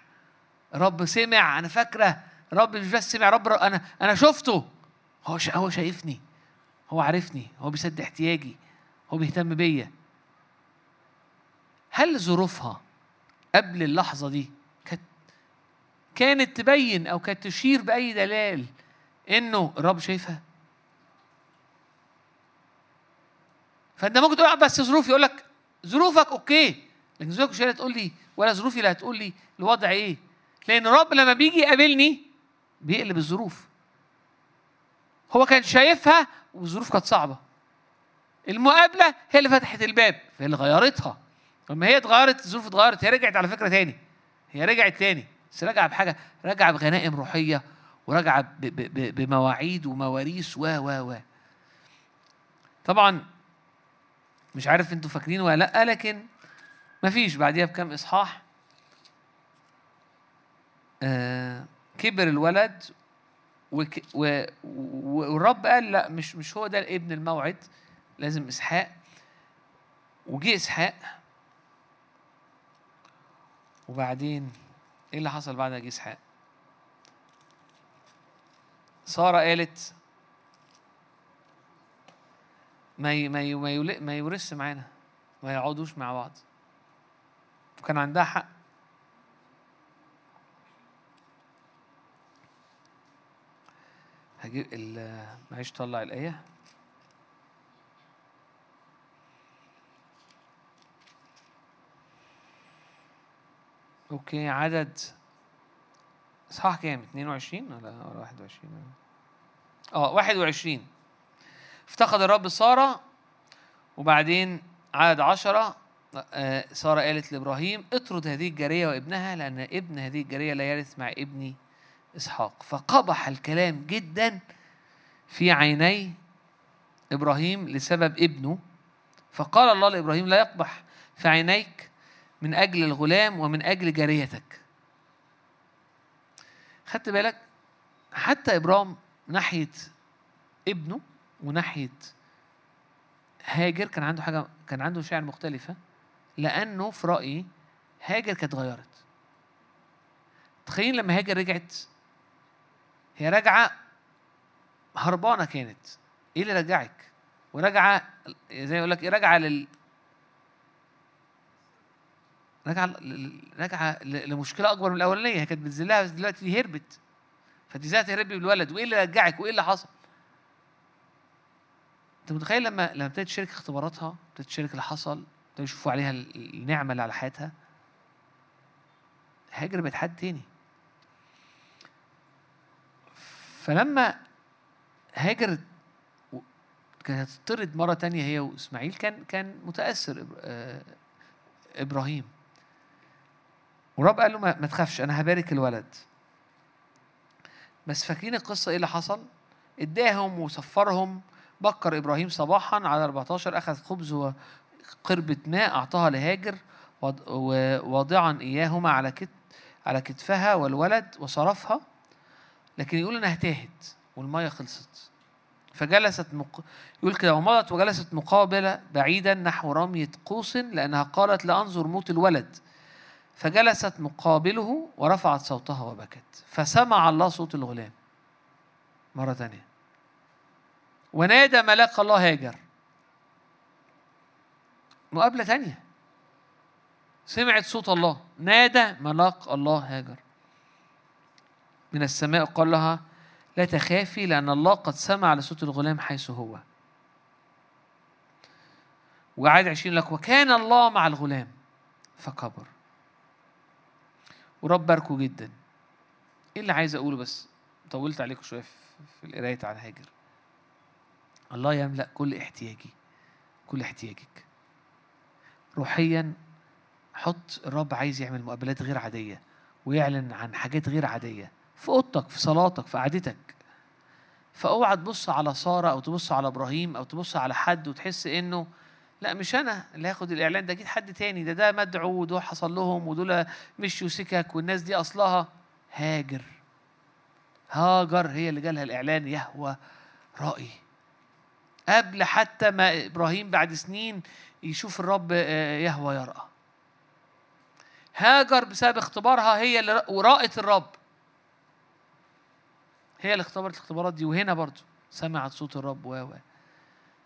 رب سمع. أنا فاكرة رب مش بس سمع رب أنا أنا شفته. هو هو شايفني. هو عارفني. هو بيسد احتياجي. هو بيهتم بيا. هل ظروفها قبل اللحظة دي كانت كانت تبين أو كانت تشير بأي دلالة إنه الرب شايفها؟ فأنت ممكن تقول بس ظروفي. يقول لك ظروفك okay. لكن ظروفك مش هتقول لي ولا ظروفي اللي هتقول لي الوضع إيه؟ لأن الرب لما بيجي يقابلني بيقلب الظروف. هو كان شايفها والظروف كانت صعبة. المقابلة هي اللي فتحت الباب هي اللي غيرتها. لما هي اتغيرت الظروف اتغيرت هي رجعت على فكرة تاني. هي رجعت تاني. بس راجعة بحاجة راجعة بغنائم روحية وراجعة بمواعيد ومواريث و و و. طبعا مش عارف أنتوا فاكرين ولا لأ لكن مفيش. بعديها بكام إصحاح؟ آه كبر الولد وك و والرب قال لأ مش مش هو ده ابن الموعد لازم إسحاق. وجه إسحاق وبعدين إيه اللي حصل بعد جه إسحاق؟ سارة قالت ما ما ما ما يورثش معانا ما يقعدوش مع بعض. وكان عندها حق. هجيب معلش طلع الآية. أوكي عدد صح كام؟ 22 ولا 21 آه 21 افتقد الرب سارة وبعدين عدد عشرة آه، سارة قالت لإبراهيم اطرد هذه الجارية وابنها لأن ابن هذه الجارية لا يرث مع ابني إسحاق. فقبح الكلام جدا في عيني إبراهيم لسبب ابنه. فقال الله لإبراهيم لا يقبح في عينيك من أجل الغلام ومن أجل جاريتك. خدت بالك؟ حتى إبرام ناحية ابنه وناحية هاجر كان عنده حاجة كان عنده مشاعر مختلفة لأنه في رأيي هاجر كانت اتغيرت تخيل لما هاجر رجعت هي راجعة هربانة كانت. إيه اللي رجعك؟ وراجعة زي ما يقول لك إيه راجعة راجعة راجعة لمشكلة أكبر من الأولانية. هي كانت بتذلها بس دلوقتي دي هربت. فدي إزاي تهربي بالولد وإيه اللي رجعك؟ وإيه اللي حصل؟ أنت متخيل لما لما ابتدت تشارك اختباراتها ابتدت تشارك اللي حصل ابتدوا يشوفوا عليها النعمة اللي على حياتها؟ هاجر بقت حد تاني. فلما هاجر كانت تطرد مرة تانية هي وإسماعيل كان كان متأثر آه، إبراهيم. ورب قال له ما, تخافش أنا هبارك الولد. بس فاكرين القصة إيه اللي حصل؟ اداهم وصفرهم. بكر إبراهيم صباحا على 14 أخذ خبز وقربة ماء أعطاها لهاجر واضعا إياهما على على كتفها والولد وصرفها. لكن يقول إنها تاهت والمية خلصت. فجلست مق... يقول كده ومضت وجلست مقابلة بعيدا نحو رمية قوس لأنها قالت لأنظر موت الولد. فجلست مقابله ورفعت صوتها وبكت فسمع الله صوت الغلام مرة ثانية ونادى ملاك الله هاجر. مقابلة ثانية سمعت صوت الله. نادى ملاك الله هاجر. من السماء قال لها لا تخافي لأن الله قد سمع لصوت الغلام حيث هو. وعاد عشرين لك. وكان الله مع الغلام. فكبر. ورب باركه جدا. إيه اللي عايز أقوله بس؟ طولت عليكم شوية في القراية على هاجر. الله يملأ كل احتياجي كل احتياجك. روحيا حط الرب عايز يعمل مقابلات غير عادية ويعلن عن حاجات غير عادية. في أوضتك في صلاتك في قعدتك. فأوعى تبص على سارة أو تبص على إبراهيم أو تبص على حد وتحس إنه لا مش أنا اللي هاخد الإعلان ده أكيد حد تاني. ده ده مدعو ودول حصل لهم ودول مشوا سكك والناس دي أصلها هاجر. هاجر هي اللي جالها الإعلان يهوى رائي قبل حتى ما إبراهيم بعد سنين يشوف الرب آه، يهوى يرأى. هاجر بسبب اختبارها هي اللي ورأت الرب. هي اللي اختبرت الاختبارات دي وهنا برضو سمعت صوت الرب و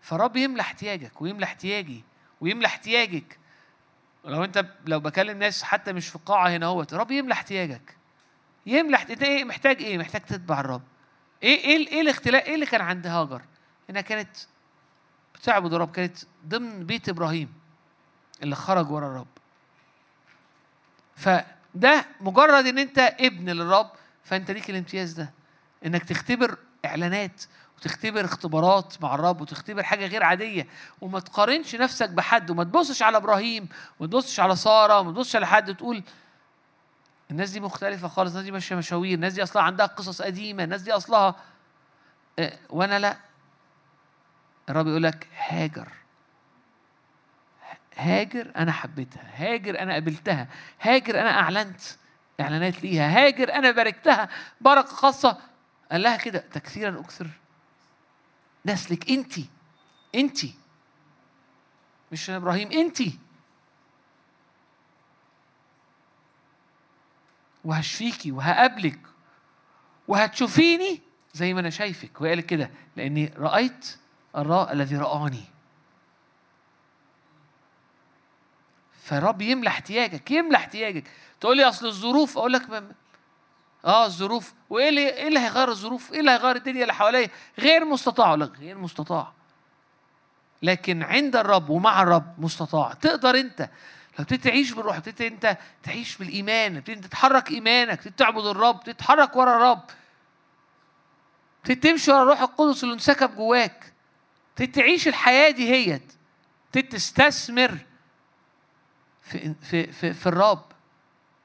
فالرب يملى احتياجك ويملى احتياجي ويملى احتياجك. لو انت لو بكلم ناس حتى مش في قاعه هنا اهوت الرب يملى احتياجك. يملى انت إيه محتاج إيه؟ محتاج تتبع الرب. إيه إيه إيه الاختلاف إيه اللي كان عند هاجر؟ انها كانت بتعبد الرب كانت ضمن بيت إبراهيم اللي خرج ورا الرب. فده مجرد ان انت ابن للرب فانت ليك الامتياز ده. انك تختبر اعلانات وتختبر اختبارات مع الرب وتختبر حاجة غير عادية وما تقارنش نفسك بحد وما تبصش على إبراهيم وما تبصش على سارة وما تبصش على حد وتقول الناس دي مختلفة خالص الناس دي ماشية مشاوير الناس دي أصلها عندها قصص قديمة الناس دي أصلها آه وأنا لا. الرب يقول لك هاجر. هاجر أنا حبيتها هاجر أنا قبلتها هاجر أنا أعلنت إعلانات ليها هاجر أنا باركتها بركة خاصة. قال لها كده تكثيرا أكثر. نسلك انت انت مش إبراهيم انت وهشفيكي وهقابلك. وهتشوفيني زي ما أنا شايفك. وهي قالت كده لأني رأيت الراء الذي رآني. فرب يملى احتياجك يملى احتياجك. تقول لي أصل الظروف أقول لك آه الظروف وإيه اللي إيه اللي هيغير الظروف؟ إيه اللي هيغير الدنيا اللي حواليا؟ غير مستطاع لا غير مستطاع. لكن عند الرب ومع الرب مستطاع، تقدر أنت لو ابتديت تعيش بالروح ابتديت أنت تعيش بالإيمان ابتديت تتحرك إيمانك ابتديت تعبد الرب تتحرك ورا الرب ابتديت تمشي ورا الروح القدس اللي انسكب جواك ابتديت تعيش الحياة دي هيت ابتديت تستثمر في في في, في الرب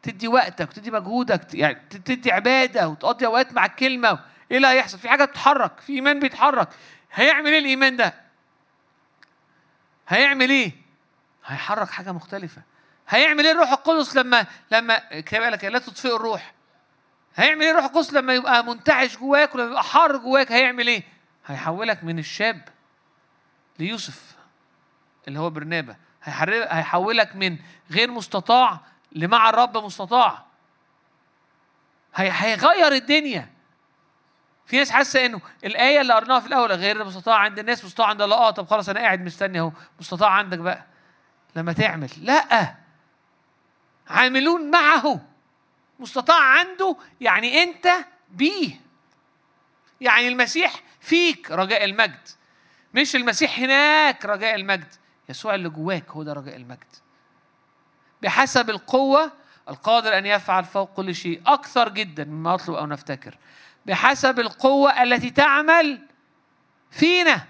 تدي وقتك وتدي مجهودك يعني تدي عبادة وتقضي أوقات مع الكلمة إيه اللي هيحصل؟ في حاجة بتتحرك في إيمان بيتحرك هيعمل إيه الإيمان ده؟ هيعمل إيه؟ هيحرك حاجة مختلفة هيعمل إيه الروح القدس لما لما كتاب لك لا تطفئ الروح هيعمل إيه الروح القدس لما يبقى منتعش جواك ولما يبقى حار جواك هيعمل إيه؟ هيحولك من الشاب ليوسف اللي هو برنابة هيحولك من غير مستطاع لمع الرب مستطاع. هيغير الدنيا. في ناس حاسة إنه الآية اللي قرناها في الأول غير مستطاع عند الناس مستطاع عند الله. آه طب خلاص أنا قاعد مستني أهو. مستطاع عندك بقى. لما تعمل. لا. عاملون معه. مستطاع عنده يعني أنت بيه. يعني المسيح فيك رجاء المجد. مش المسيح هناك رجاء المجد. يسوع اللي جواك هو ده رجاء المجد. بحسب القوة القادر أن يفعل فوق كل شيء أكثر جدا مما نطلب أو نفتكر بحسب القوة التي تعمل فينا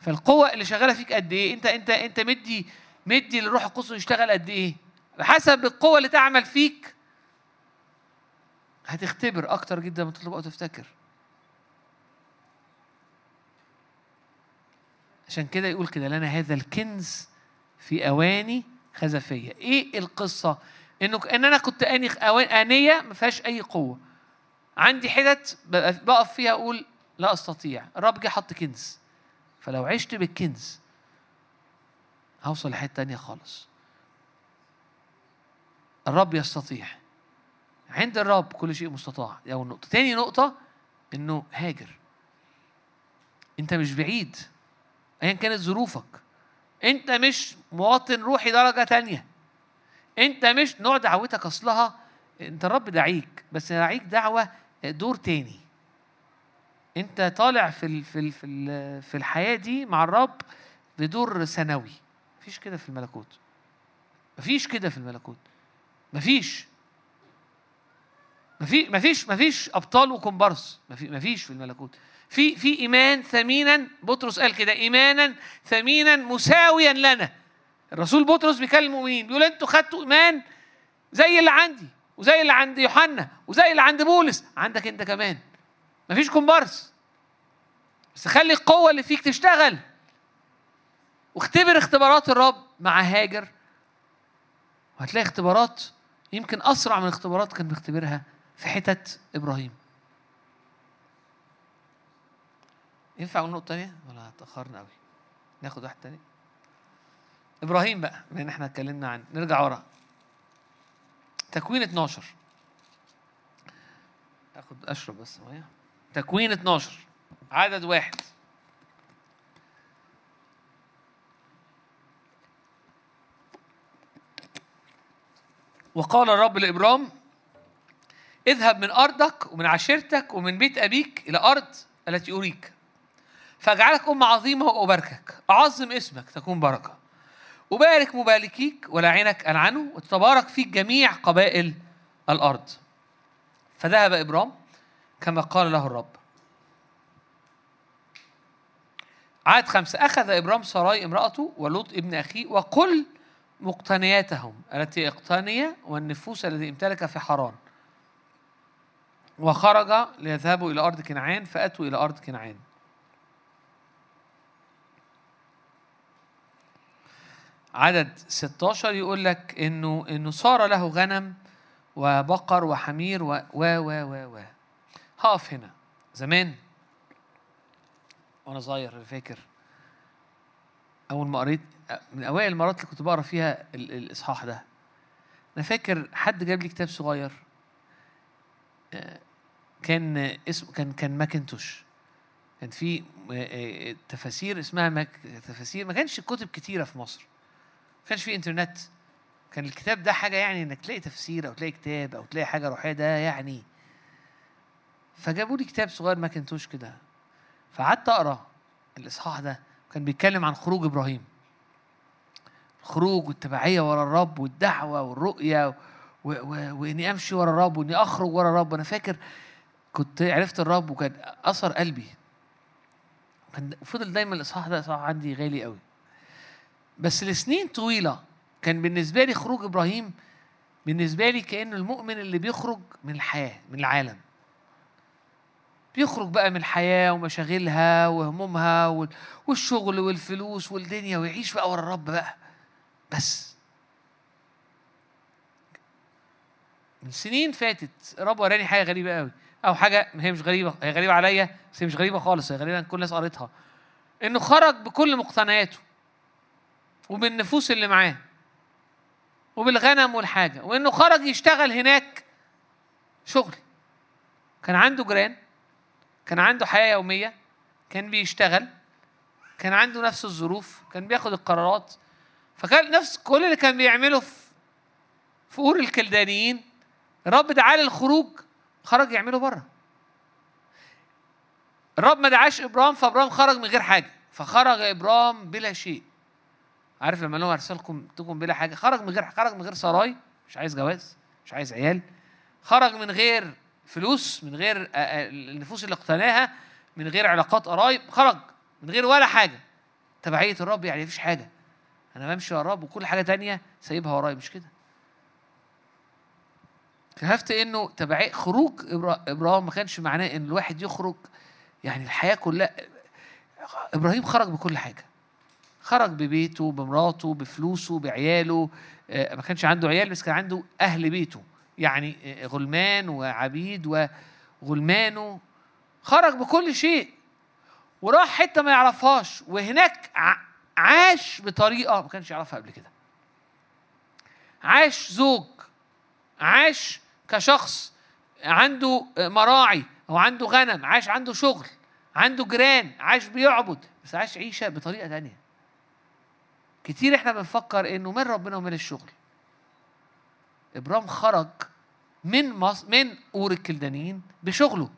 فالقوة اللي شغالة فيك قد إيه؟ أنت أنت أنت مدي مدي للروح القدس يشتغل قد إيه؟ بحسب القوة اللي تعمل فيك هتختبر أكتر جدا ما تطلب أو تفتكر. عشان كده يقول كده لنا هذا الكنز في أواني خزفيه إيه القصة؟ انه إن أنا كنت اني آنية ما فيهاش أي قوة. عندي حتت بقف فيها أقول لا أستطيع. الرب جه حط كنز. فلو عشت بالكنز هوصل لحتة تانية خالص. الرب يستطيع. عند الرب كل شيء مستطاع. دي أول نقطة. تاني نقطة إنه هاجر. أنت مش بعيد. أيا كانت ظروفك. أنت مش مواطن روحي درجة تانية. أنت مش نوع دعوتك أصلها أنت الرب دعيك بس دعيك دعوة دور تاني. أنت طالع في في في في الحياة دي مع الرب بدور ثانوي مفيش كده في الملكوت. مفيش كده في الملكوت. مفيش. مفيش مفيش مفيش أبطال وكومبارس مفي- مفيش في الملكوت. في في إيمان ثمينا بطرس قال كده ايمانا ثمينا مساويا لنا. الرسول بطرس بيكلم المؤمنين بيقول أنتوا خدتوا إيمان زي اللي عندي وزي اللي عند يوحنا وزي اللي عند بولس. عندك أنت كمان. مفيش كومبارس بس خلي القوة اللي فيك تشتغل. واختبر اختبارات الرب مع هاجر. وهتلاقي اختبارات يمكن أسرع من اختبارات كان بيختبرها في حتت إبراهيم. ينفع أقول نقطة تانية؟ ولا اتاخرنا قوي ناخد واحد تاني. إبراهيم بقى بما ان إحنا اتكلمنا عن نرجع ورا. تكوين 12 أخد أشرب بس مية. تكوين 12 عدد واحد. وقال الرب لابرام اذهب من أرضك ومن عشيرتك ومن بيت أبيك إلى أرض التي أريك. فاجعلك امه عظيمه وأباركك. أعظم اسمك تكون بركة. أبارك مباركيك ولاعنك ألعنه وتتبارك فيك جميع قبائل الأرض. فذهب إبرام كما قال له الرب. عاد خمسة. أخذ إبرام سراي امرأته ولوط ابن أخيه وكل مقتنياتهم التي اقتني والنفوس التي امتلك في حران. وخرج ليذهبوا إلى أرض كنعان فأتوا إلى أرض كنعان. عدد 16 يقول لك إنه إنه صار له غنم وبقر وحمير و و و و و. هقف هنا. زمان وأنا صغير فاكر. أول ما قريت من أوائل المرات اللي كنت بقرأ فيها ال- الإصحاح ده. أنا فاكر حد جاب لي كتاب صغير. آه، كان اسمه كان كان ماكنتوش. كان في آه، آه، تفاسير اسمها ماك تفاسير ما كانش كتب كتيرة في مصر. ما كانش في انترنت. كان الكتاب ده حاجة يعني إنك تلاقي تفسير أو تلاقي كتاب أو تلاقي حاجة روحية ده يعني فجابوا لي كتاب صغير ماكنتوش كده. فقعدت أقرأ الإصحاح ده كان بيتكلم عن خروج إبراهيم. الخروج والتبعية ورا الرب والدعوة والرؤية و... و... وإني أمشي ورا الرب وإني أخرج ورا الرب. أنا فاكر كنت عرفت الرب وكان أثر قلبي. كان فضل دايما الإصحاح ده اصحاح عندي غالي قوي بس لسنين طويلة. كان بالنسبة لي خروج إبراهيم بالنسبة لي كأنه المؤمن اللي بيخرج من الحياة من العالم. بيخرج بقى من الحياة ومشاغلها وهمومها وال- والشغل والفلوس والدنيا ويعيش بقى ورا الرب بقى. بس. من سنين فاتت الرب وراني حاجة غريبة قوي. أو حاجة هي مش غريبة هي غريبة عليا بس هي مش غريبة خالص هي غريبة عن كل الناس قريتها. إنه خرج بكل مقتنياته. وبالنفوس اللي معاه وبالغنم والحاجة وإنه خرج يشتغل هناك شغل. كان عنده جيران كان عنده حياة يومية كان بيشتغل كان عنده نفس الظروف كان بياخد القرارات. فكان نفس كل اللي كان بيعمله في في أور الكلدانيين. الرب دعاه للخروج خرج يعمله بره. الرب ما دعاش إبرام فإبرام خرج من غير حاجة. فخرج إبرام بلا شيء. عارف لما لهم ارسلكم تكون بلا حاجة خرج من غير خرج من غير سراي مش عايز جواز مش عايز عيال. خرج من غير فلوس من غير آه، آه، النفوس اللي اقتناها من غير علاقات قرايب خرج من غير ولا حاجة. تبعية الرب يعني مفيش حاجة. أنا بمشي ورا الرب وكل حاجة تانية سايبها ورايا مش كده؟ اكتشفت إنه تبعي خروج إبراهيم ما كانش معناه إن الواحد يخرج. يعني الحياة كلها إبراهيم خرج بكل حاجة. خرج ببيته بمراته بفلوسه بعياله آه، ما كانش عنده عيال بس كان عنده أهل بيته يعني آه، غلمان وعبيد وغلمانه. خرج بكل شيء وراح حتة ما يعرفهاش وهناك عاش بطريقة ما كانش يعرفها قبل كده. عاش زوج عاش كشخص عنده مراعي أو عنده غنم عاش عنده شغل عنده جيران عاش بيعبد بس عاش عيشة بطريقة تانية. كتير إحنا بنفكر انه من ربنا ومن الشغل. ابرام خرج من مص... من أور الكلدانيين بشغله.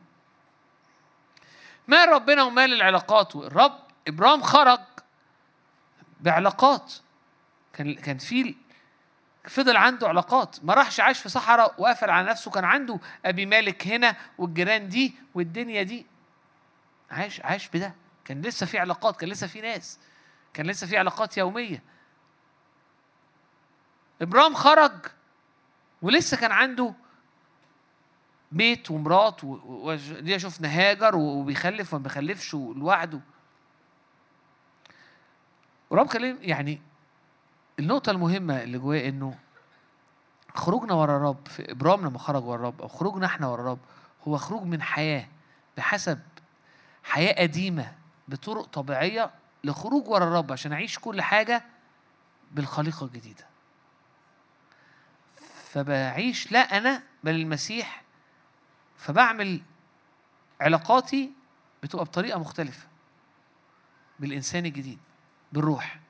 ما ربنا ومال العلاقات؟ الرب ابرام خرج بعلاقات. كان كان في فضل عنده علاقات. ما راحش عاش في صحراء وقفل على نفسه. كان عنده أبي مالك هنا والجيران دي والدنيا دي. عاش عاش بده. كان لسه في علاقات كان لسه في ناس. كان لسه في علاقات يومية. ابرام خرج ولسه كان عنده بيت ومرات ودي شفنا هاجر وبيخلف وما بيخلفش لوحده. ورب كلم يعني النقطة المهمة اللي جواه إنه خروجنا ورا الرب في إبرام لما خرج ورا الرب أو خروجنا إحنا ورا الرب هو خروج من حياة بحسب حياة قديمة بطرق طبيعية لخروج ورا الرب عشان أعيش كل حاجة بالخليقة الجديدة. فبعيش لا أنا بل المسيح فبعمل علاقاتي بتبقى بطريقة مختلفة بالإنسان الجديد بالروح.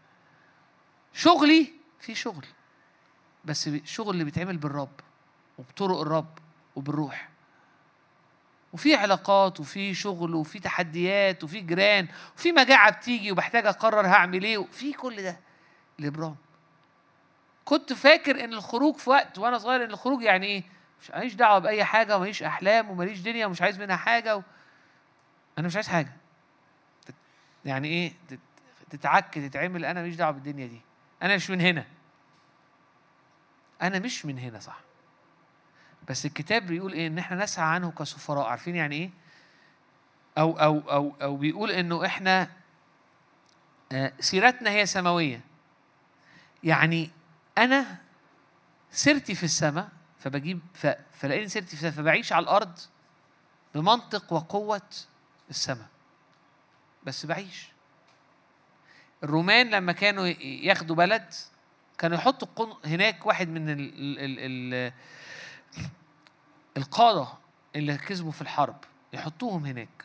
شغلي في شغل بس الشغل اللي بيتعمل بالرب وبطرق الرب وبالروح. وفي علاقات وفي شغل وفي تحديات وفي جيران وفي مجاعة بتيجي وبحتاج أقرر هعمل إيه وفي كل ده لإبرام. كنت فاكر إن الخروج في وقت وأنا صغير إن الخروج يعني إيه؟ مش ماليش دعوة بأي حاجة وماليش أحلام وماليش دنيا ومش عايز منها حاجة و... أنا مش عايز حاجة. يعني إيه؟ تتعك تتعمل أنا ماليش دعوة بالدنيا دي. أنا مش من هنا. أنا مش من هنا صح. بس الكتاب بيقول إيه؟ إن إحنا نسعى عنه كسفراء. عارفين يعني إيه؟ أو أو أو أو بيقول إنه إحنا آه، سيرتنا هي سماوية. يعني أنا سيرتي في السماء فبجيب فلاقيني سيرتي في السماء فبعيش على الأرض بمنطق وقوة السماء. بس بعيش. الرومان لما كانوا ياخدوا بلد كانوا يحطوا هناك واحد من ال ال ال القادة اللي كسبوا في الحرب يحطوهم هناك.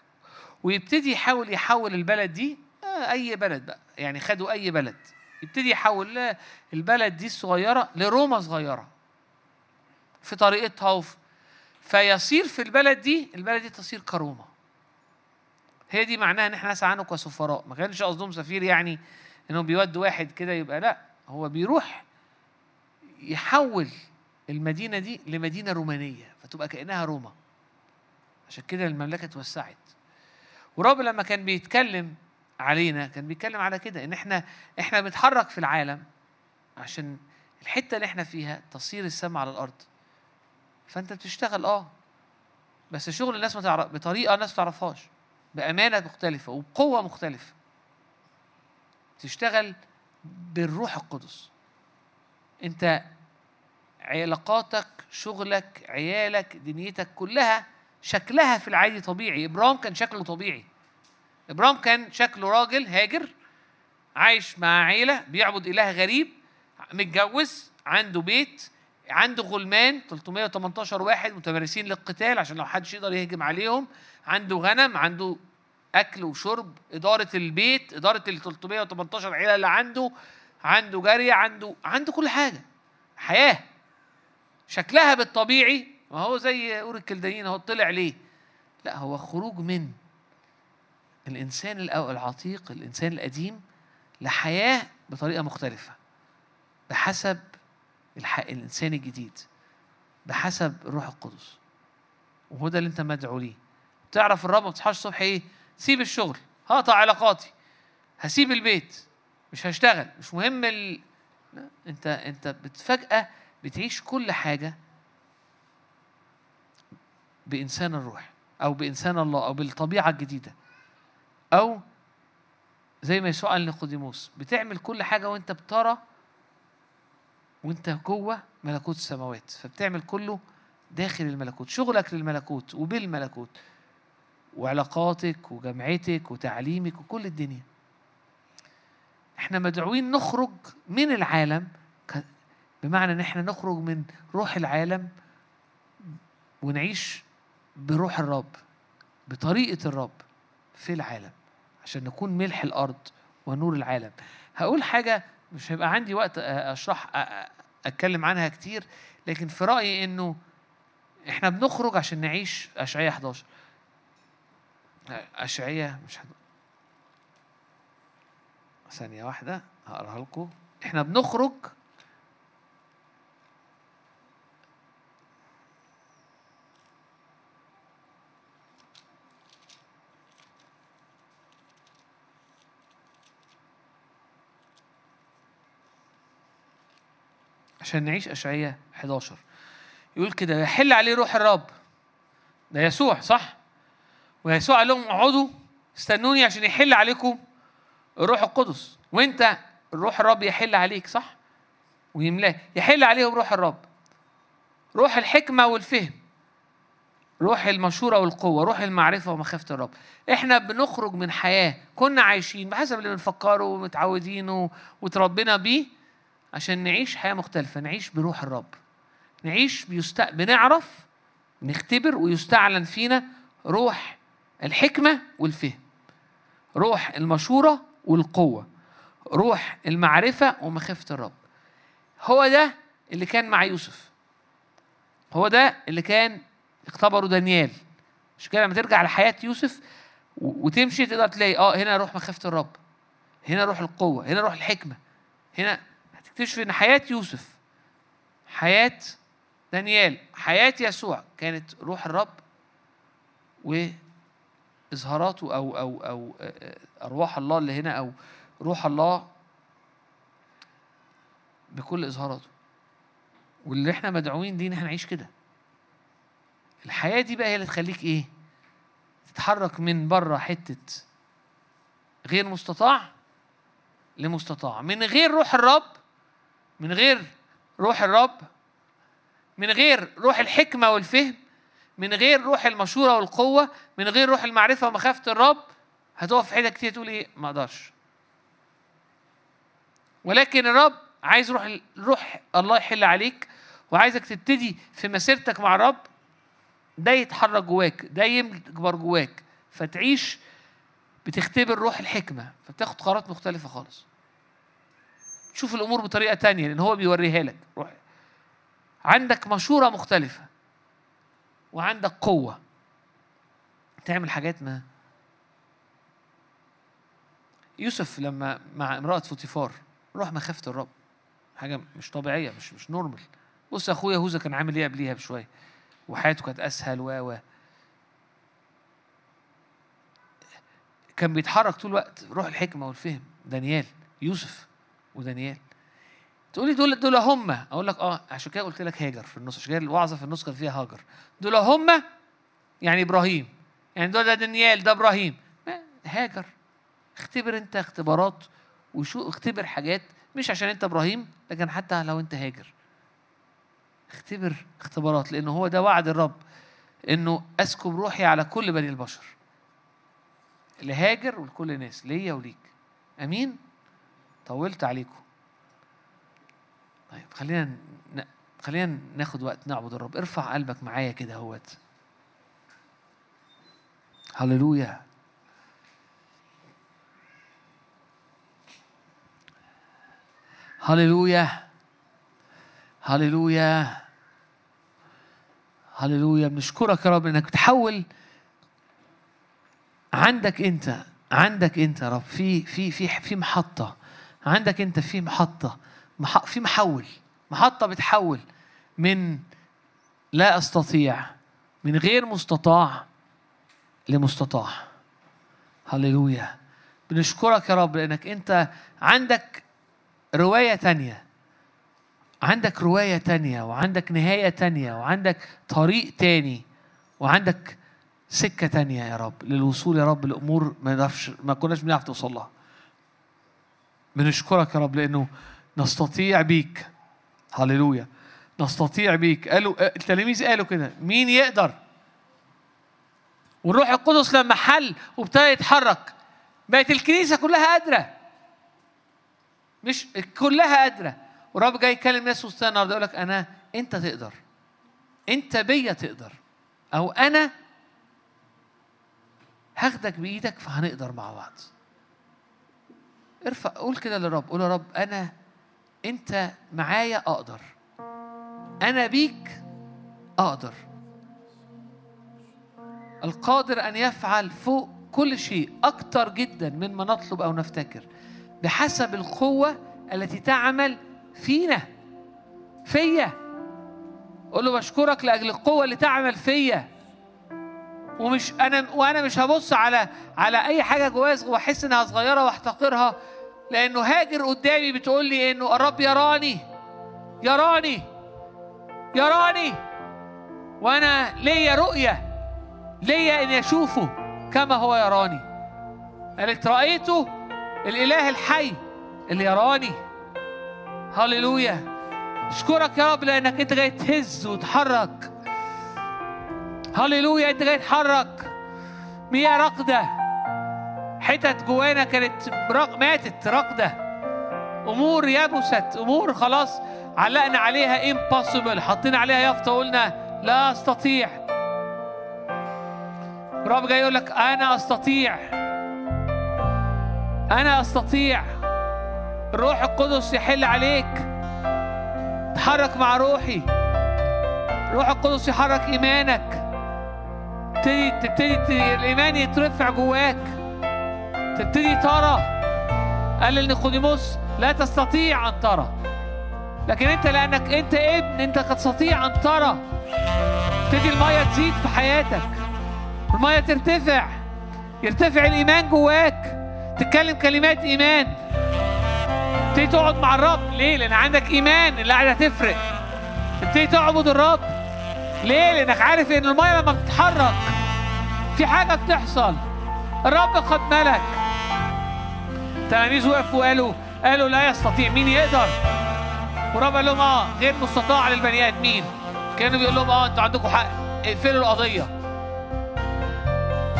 ويبتدي يحاول يحول البلد دي آه، أي بلد بقى يعني خدوا أي بلد. يبتدي يحول البلد دي الصغيرة لروما صغيرة في طريقتها وفي فيصير في البلد دي البلد دي تصير كروما. هي دي معناها إن إحنا نسعى عنه كسفراء. ما كانش قصدهم سفير يعني انه بيود واحد كده يبقى لا هو بيروح يحول المدينة دي لمدينة رومانية فتبقى كأنها روما. عشان كده المملكة اتوسعت. ورب لما كان بيتكلم علينا كان بيتكلم على كده إن إحنا إحنا بنتحرك في العالم عشان الحتة اللي إحنا فيها تصير السماء على الأرض. فأنت بتشتغل آه. بس شغل الناس ما تعرف بطريقة الناس ما تعرفهاش بأمانة مختلفة وبقوة مختلفة. تشتغل بالروح القدس. أنت علاقاتك شغلك عيالك دنيتك كلها شكلها في العادي طبيعي. إبرام كان شكله طبيعي. إبرام كان شكله راجل هاجر عايش مع عيلة بيعبد إله غريب متجوز عنده بيت عنده غلمان 318 واحد متمارسين للقتال عشان لو حدش يقدر يهجم عليهم. عنده غنم عنده أكل وشرب إدارة البيت إدارة ال 318 عيلة اللي عنده عنده جارية عنده عنده كل حاجة. حياة. شكلها بالطبيعي ما هو زي اور الكلدانيين أهو طلع ليه؟ لا هو خروج من الإنسان العتيق الإنسان القديم لحياة بطريقة مختلفة بحسب الإنسان الجديد بحسب الروح القدس. وهو ده اللي أنت مدعو ليه. تعرف الرب ما بتصحاش الصبح إيه؟ سيب الشغل هقطع علاقاتي هسيب البيت مش هشتغل مش مهم ال... أنت أنت بتفاجأة بتعيش كل حاجة بإنسان الروح أو بإنسان الله أو بالطبيعة الجديدة أو زي ما يسوع قال لنيقوديموس بتعمل كل حاجة وأنت بترى وأنت جوه ملكوت السماوات فبتعمل كله داخل الملكوت شغلك للملكوت وبالملكوت وعلاقاتك وجامعتك وتعليمك وكل الدنيا. إحنا مدعوين نخرج من العالم بمعنى إن إحنا نخرج من روح العالم ونعيش بروح الرب بطريقة الرب في العالم عشان نكون ملح الأرض ونور العالم. هقول حاجة مش هيبقى عندي وقت أشرح أتكلم عنها كتير لكن في رأيي إنه إحنا بنخرج عشان نعيش. أشعية 11 أشعية مش حد... ثانية واحدة هقراها لكم. إحنا بنخرج عشان نعيش أشعية 11 يقول كده يحل عليه روح الرب. ده يسوع صح؟ ويسوع قال لهم اقعدوا استنوني عشان يحل عليكم الروح القدس. وانت الروح الرب يحل عليك صح؟ ويملاه يحل عليهم روح الرب. روح الحكمة والفهم. روح المشورة والقوة. روح المعرفة ومخافة الرب. إحنا بنخرج من حياة كنا عايشين بحسب اللي بنفكره ومتعودينه وتربينا بيه عشان نعيش حياة مختلفة نعيش بروح الرب. نعيش بيست... بنعرف نختبر ويستعلن فينا روح الحكمة والفهم روح المشورة والقوة روح المعرفة ومخافة الرب. هو ده اللي كان مع يوسف. هو ده اللي كان اختبره دانيال. مش كده؟ لما ترجع لحياة يوسف وتمشي تقدر تلاقي آه هنا روح مخافة الرب هنا روح القوة هنا روح الحكمة هنا هتكتشف ان حياة يوسف حياة دانيال حياة يسوع كانت روح الرب وإظهاراته أو أو أو أرواح الله اللي هنا أو روح الله بكل إظهاراته. واللي إحنا مدعوين دي إن إحنا نعيش كده؟ الحياة دي بقى هي اللي تخليك إيه؟ تتحرك من بره حتة غير مستطاع لمستطاع من غير روح الرب من غير روح الرب من غير روح الحكمة والفهم من غير روح المشورة والقوة من غير روح المعرفة ومخافة الرب هتقف في حتة كتير تقول إيه؟ ما أقدرش. ولكن الرب عايز روح روح الله يحل عليك وعايزك تبتدي في مسيرتك مع الرب. ده يتحرك جواك ده يكبر جواك. فتعيش بتختبر روح الحكمة فبتاخد قرارات مختلفة خالص. تشوف الأمور بطريقة تانية لأن هو بيوريها لك. روح. عندك مشورة مختلفة. وعندك قوة. تعمل حاجات ما. يوسف لما مع امرأة فوتيفار روح مخافة الرب. حاجة مش طبيعية مش مش normal بص أخويا هوزا كان عامل إيه قبليها بشوية. وحياته كانت أسهل و و. كان بيتحرك طول الوقت. روح الحكمة والفهم. دانيال يوسف. ودانيال. تقولي دول دول هم. أقول لك آه عشان كده قلت لك هاجر في النص عشان كده الوعظة في النص كان فيها هاجر. دول هم؟ يعني إبراهيم. يعني دول ده دانيال ده إبراهيم. هاجر. اختبر أنت اختبارات وشو اختبر حاجات مش عشان أنت إبراهيم لكن حتى لو أنت هاجر. اختبر اختبارات لأنه هو ده وعد الرب إنه أسكب روحي على كل بني البشر. لهاجر ولكل الناس ليا وليك. أمين؟ طولت عليكم. طيب خلينا ن... خلينا ناخد وقت نعبد الرب. ارفع قلبك معايا كده اهوت. هللويا. هللويا. هللويا. هللويا. بنشكرك يا رب إنك بتحول عندك أنت عندك أنت يا رب. في في في في محطة عندك انت في محطة مح في محول محطة بتحول من لا أستطيع من غير مستطاع لمستطاع. هللويا. بنشكرك يا رب لأنك انت عندك رواية تانية. عندك رواية تانية وعندك نهاية تانية وعندك طريق تاني وعندك سكة تانية يا رب للوصول يا رب لأمور ما نعرفش ما كناش بنعرف توصل لها. بنشكرك يا رب لأنه نستطيع بيك. هللويا. نستطيع بيك. قالوا التلاميذ قالوا كده مين يقدر؟ والروح القدس لما حل وابتدى يتحرك بقت الكنيسة كلها قادرة. مش كلها قادرة. ورب جاي يكلم ناس وسطنا النهارده يقول لك أنا أنت تقدر. أنت بيا تقدر. أو أنا هاخدك بإيدك فهنقدر مع بعض. ارفع قول كده للرب قول يا رب أنا أنت معايا أقدر. أنا بيك أقدر. القادر أن يفعل فوق كل شيء أكتر جدا مما نطلب أو نفتكر بحسب القوة التي تعمل فينا فيا. قول له بشكرك لأجل القوة اللي تعمل فيا. ومش أنا وأنا مش هبص على على أي حاجة جوايا وأحس إنها صغيرة وأحتقرها. لأنه هاجر قدامي بتقول لي إنه الرب يراني يراني يراني. وأنا ليا رؤية ليا ان أشوفه كما هو يراني. قالت رايته الإله الحي اللي يراني. هللويا. أشكرك يا رب لأنك أنت جاي تهز وتحرك. هللويا أنت جاي تحرك. مياه راقدة. حتت جوانا كانت. ماتت راقده أمور يبست أمور خلاص علقنا عليها امبوسيبل حطينا عليها يافطة وقلنا لا أستطيع. الرب جاي يقول لك أنا أستطيع. أنا أستطيع. الروح القدس يحل عليك. تحرك مع روحي. الروح القدس يحرك إيمانك. تبتدي تبتدي الإيمان يترفع جواك. تبتدي ترى. قال لنيقوديموس لا تستطيع أن ترى. لكن أنت لأنك أنت ابن أنت تستطيع أن ترى. تبتدي المية تزيد في حياتك. المية ترتفع. يرتفع الإيمان جواك. تتكلم كلمات إيمان. تبتدي تقعد مع الرب. ليه؟ لأن عندك إيمان. القعده تفرق. تبتدي تعبد الرب. ليه؟ لأنك عارف إن المية لما بتتحرك في حاجة بتحصل. الرب قد ملك. تلاميذ وقفوا وقالوا قالوا لا يستطيع. مين يقدر؟ ورب قال لهم آه غير مستطاع للبني آدمين. كانوا بيقول لهم آه أنتوا عندكم حق اقفلوا القضية.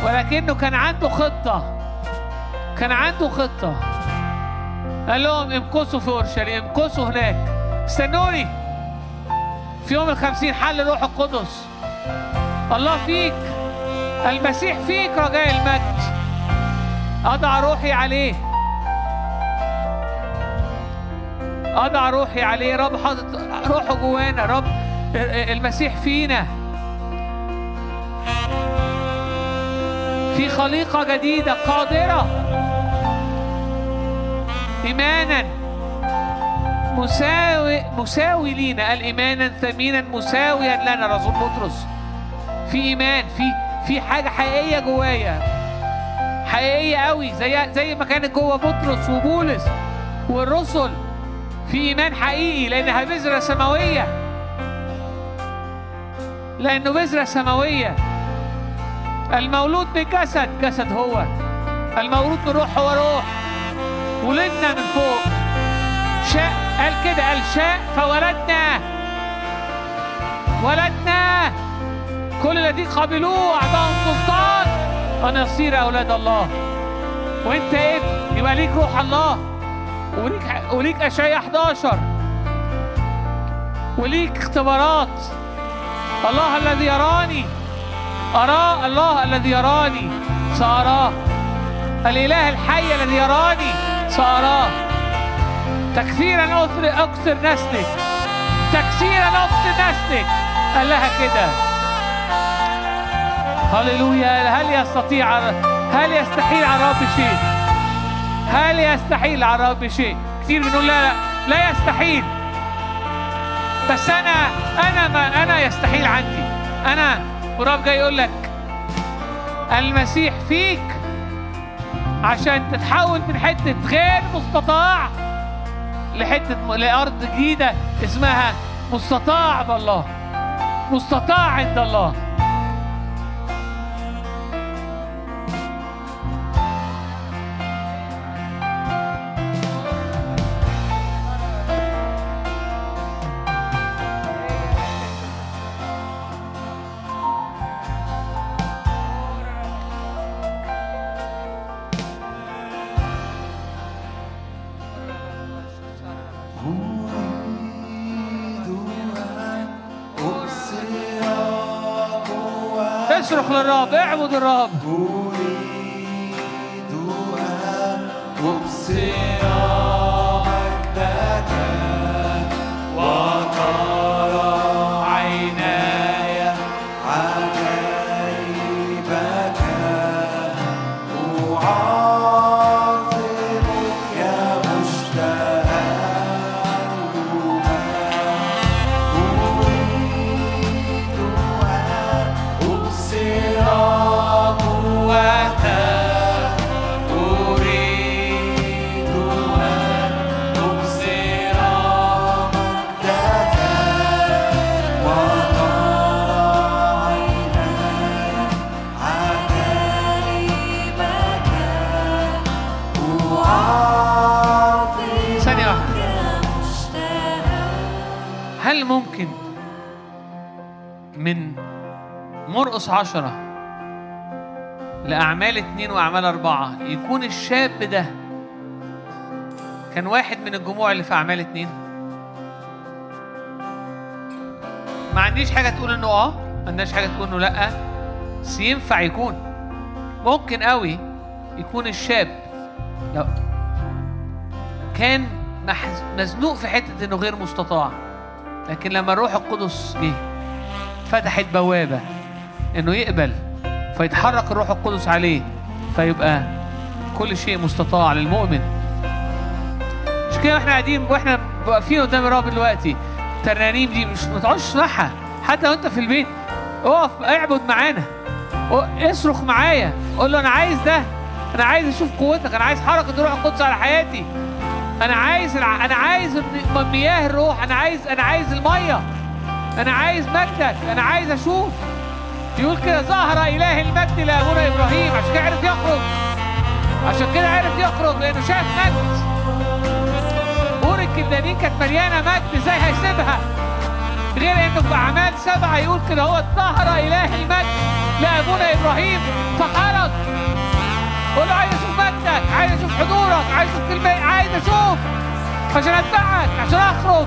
ولكنه كان عنده خطة. كان عنده خطة. قال لهم امكثوا في اورشليم امكثوا هناك. استنوني في يوم الخمسين حل روح القدس. الله فيك. المسيح فيك رجاء المجد. أضع روحي عليه. أضع روحي عليه. رب حاطط روحه جوانا. رب المسيح فينا. في خليقة جديدة قادرة. إيمانا مساوي مساوي لينا. قال إيمانا ثمينا مساويا لنا رسول بطرس. في إيمان في في حاجة حقيقية جوايا. حقيقية قوي زي زي ما كانت جوه بطرس وبولس والرسل. في إيمان حقيقي لأنها بذرة سماوية. لأنه بذرة سماوية. المولود بجسد جسد هو. المولود بروح هو روح. ولدنا من فوق. شاء قال كده قال شاء فولدنا. ولدنا. كل الذين قبلوه أعطاهم سلطان أن يصير أولاد الله. وأنت ابن يبقى ليك روح الله. وليك وليك أشعياء 11 وليك اختبارات. الله الذي يراني. أراه الله الذي يراني. سأراه. الإله الحي الذي يراني. سأراه. تكثيرا أكثر أكثر نسلك تكثيرا أكثر نسلك قال لها كده. هللويا. هل يستطيع هل يستحيل على الرب شيء؟ هل يستحيل على الرب شيء كتير بنقول لا لا لا يستحيل. بس أنا أنا ما أنا يستحيل عندي. أنا ورب جاي يقول لك المسيح فيك عشان تتحول من حتة غير مستطاع لحتة لأرض جديدة اسمها مستطاع بالله. مستطاع عند الله. للرب اعبد الرب. أريد أن أبصر. مرقص عشرة لأعمال اتنين وأعمال أربعة. يكون الشاب ده كان واحد من الجموع اللي في أعمال اتنين. ما عنديش حاجة تقول إنه آه ما عندناش حاجة تقول إنه لأ بس ينفع يكون. ممكن قوي يكون الشاب. لو كان مزنوق في حتة إنه غير مستطاع لكن لما الروح القدس جه فتحت بوابة إنه يقبل فيتحرك الروح القدس عليه فيبقى كل شيء مستطاع للمؤمن. مش كده وإحنا قاعدين وإحنا واقفين قدام الرب دلوقتي الترانيم دي مش ما تقعدش تسمعها حتى وانت في البيت اقف اعبد معانا. اصرخ معايا. قول له أنا عايز ده. أنا عايز أشوف قوتك. أنا عايز حركة الروح القدس على حياتي. أنا عايز الع... أنا عايز مياه الروح. أنا عايز أنا عايز المية. أنا عايز مجدك أنا عايز أشوف. يقول كده ظهر اله المجد لابونا إبراهيم. عشان كده عرف يخرج. عشان كده عرف يخرج لأنه شاف مجد. بور الكدانين كانت مليانة مجد إزاي هيسيبها؟ غير إنه في أعمال سبعة يقول كده هو ظهر اله المجد لابونا إبراهيم فخرج. قول له عايز أشوف مجدك عايز أشوف حضورك عايز أشوف كلمة عايز أشوف. عشان أتبعك عشان أخرج.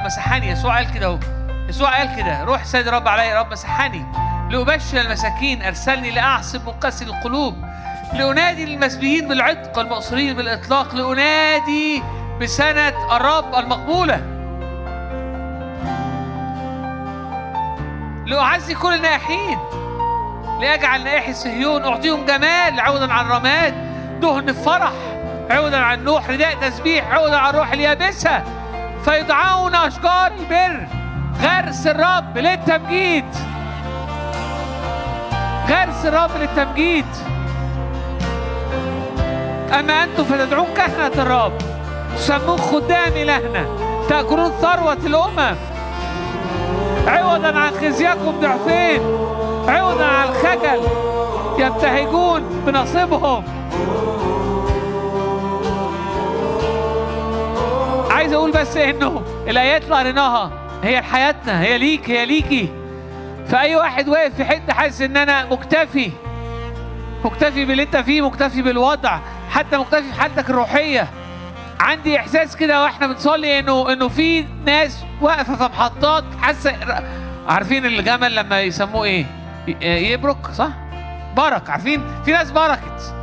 الرب مسحني. يسوع قال كده اهو. يسوع قال كده. روح سيد الرب علي الرب مسحني. لأبشر المساكين أرسلني لأعصب مقاسي القلوب لأنادي للمسبيين بالعتق والمقصورين بالإطلاق لأنادي بسنة الرب المقبولة. لأعزي كل النائحين لأجعل نائحي صهيون. أعطيهم جمال عوضا عن رماد دهن فرح عوضا عن نوح رداء تسبيح عوضا عن روح اليابسة. فيدعون أشجار البر غرس الرب للتمجيد. غرس الرب للتمجيد. أما أنتم فتدعون كهنة الرب تسمون خدام إلهنا تأكلون ثروة الأمم. عوضا عن خزيكم ضعفين عوضا عن الخجل يبتهجون بنصيبهم. عايز أقول بس انه الايات اللي قريناها هي لحياتنا هي ليك هي ليكي. فأي واحد واقف في حتة حاسس إن أنا مكتفي مكتفي باللي أنت فيه مكتفي بالوضع حتى مكتفي في حالتك الروحية. عندي إحساس كده وإحنا بنصلي إنه إنه في ناس واقفة في محطات حاسة عارفين الجمل لما يسموه إيه؟ يبرك صح؟ برك عارفين؟ في ناس بركت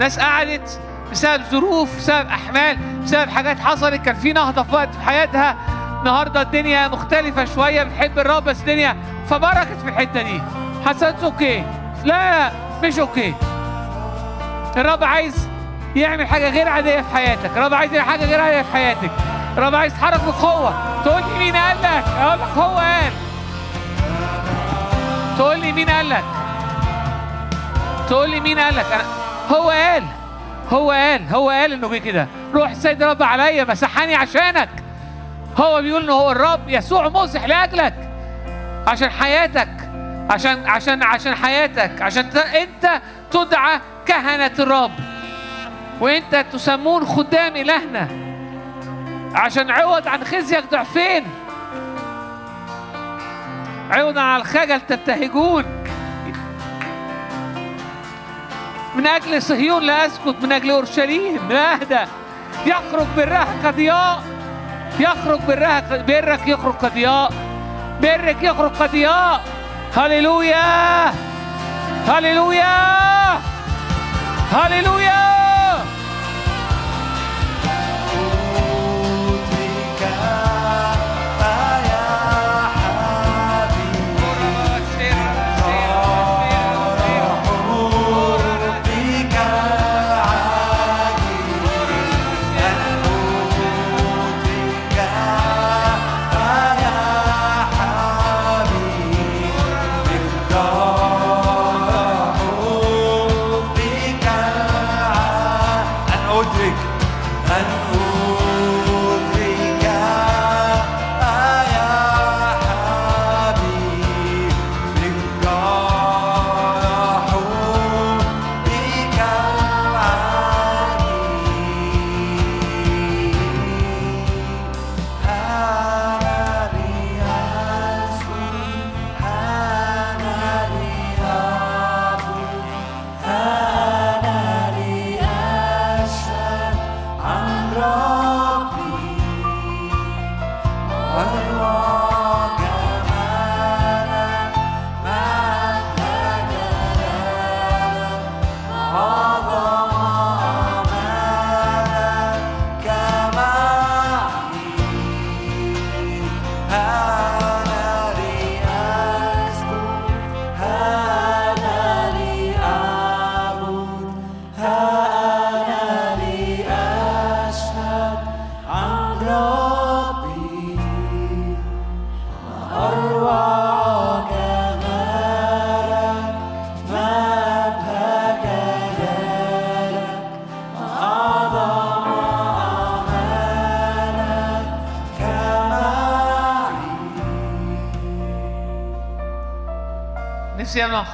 ناس قعدت بسبب ظروف بسبب احمال بسبب حاجات حصلت. كان في نهضة في وقت في حياتها. النهارده الدنيا مختلفة شوية بتحب الرب بس الدنيا فبركت في الحتة دي. حسيت okay. لا مش okay. الرب عايز يعمل حاجة غير عادية في حياتك. الرب عايز يعمل حاجة غير عادية في حياتك. الرب عايز يتحرك بقوة. تقول لي مين قال لك؟ أقول لك هو قال. تقول لي مين قال لك؟ تقول لي مين قال لك؟ أنا هو قال. هو قال هو قال إنه جه كده. روح السيد الرب عليا مسحني عشانك. هو بيقول إنه هو الرب يسوع مسح لأجلك عشان حياتك عشان عشان عشان حياتك عشان أنت تدعى كهنة الرب. وأنت تسمون خدام إلهنا. عشان عوض عن خزيك ضعفين. عوضا عن الخجل تبتهجون من أجل صهيون لا أسكت من أجل أورشليم. لا أهدى يخرج برها كضياء يخرج برها برك يخرج كضياء برك يخرج كضياء هللويا! هللويا! هللويا!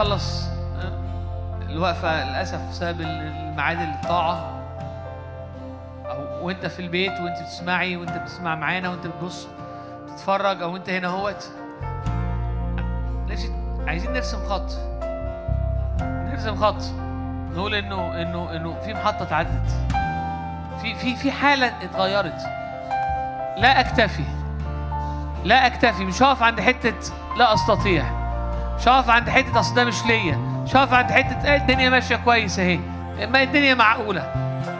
ما نخلص الوقفة للأسف بسبب الميعاد الطاعة. أو وأنت في البيت وأنت بتسمعي وأنت بتسمع معانا وأنت بتبص تتفرج أو أنت هنا أهوت. عايزين نرسم خط. نرسم خط. نقول انه انه إنه في محطة اتعدت. في في في حالة اتغيرت. لا أكتفي. لا أكتفي. مش هقف عند حتة لا أستطيع. مش هقف عند حتة اصل ده مش ليا؟ مش هقف عند حتة آه، الدنيا ماشية كويس أهي. ما الدنيا معقولة.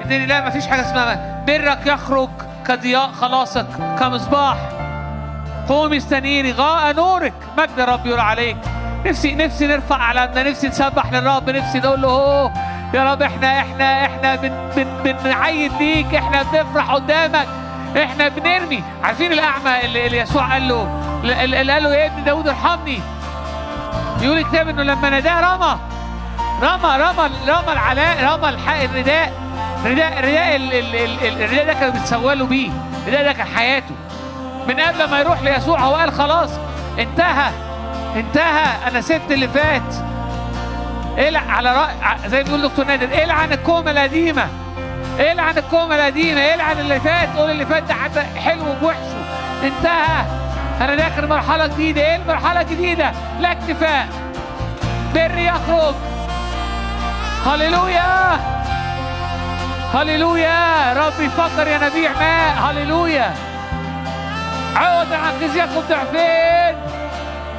الدنيا لا ما فيش حاجة اسمها برك يخرج كضياء خلاصك كمصباح. قومي استنيري غاء نورك. مجد الرب يرى عليك. نفسي نفسي نرفع علامنا نفسي نسبح للرب نفسي نقول له "أوه، يا رب إحنا إحنا إحنا بن بن بنعيد ليك إحنا بنفرح قدامك إحنا بنرمي. عارفين الأعمى اللي, اللي يسوع قال له اللي قال له يا ابن داود ارحمني. يقول الكتاب إنه لما ناداه رمى رمى رمى رمى العلاء رمى الح- الرداء رداء رداء ال- ال- ال- الرداء ده كانوا بيتسولوا بيه الرداء ده كان حياته. من قبل ما يروح ليسوع هو قال خلاص انتهى انتهى أنا سبت اللي فات. إلع على رأي زي ما بيقول دكتور نادر العن الكومة القديمة العن الكومة القديمة العن اللي فات قول اللي فات ده حتى حلو بوحشه انتهى. أنا داخل مرحلة جديدة إيه المرحلة الجديدة؟ لا اكتفاء بر يخرج هللويا! هللويا! ربي فكر يا نبيع ماء. هللويا! عوض عن خزيكم ضعفين.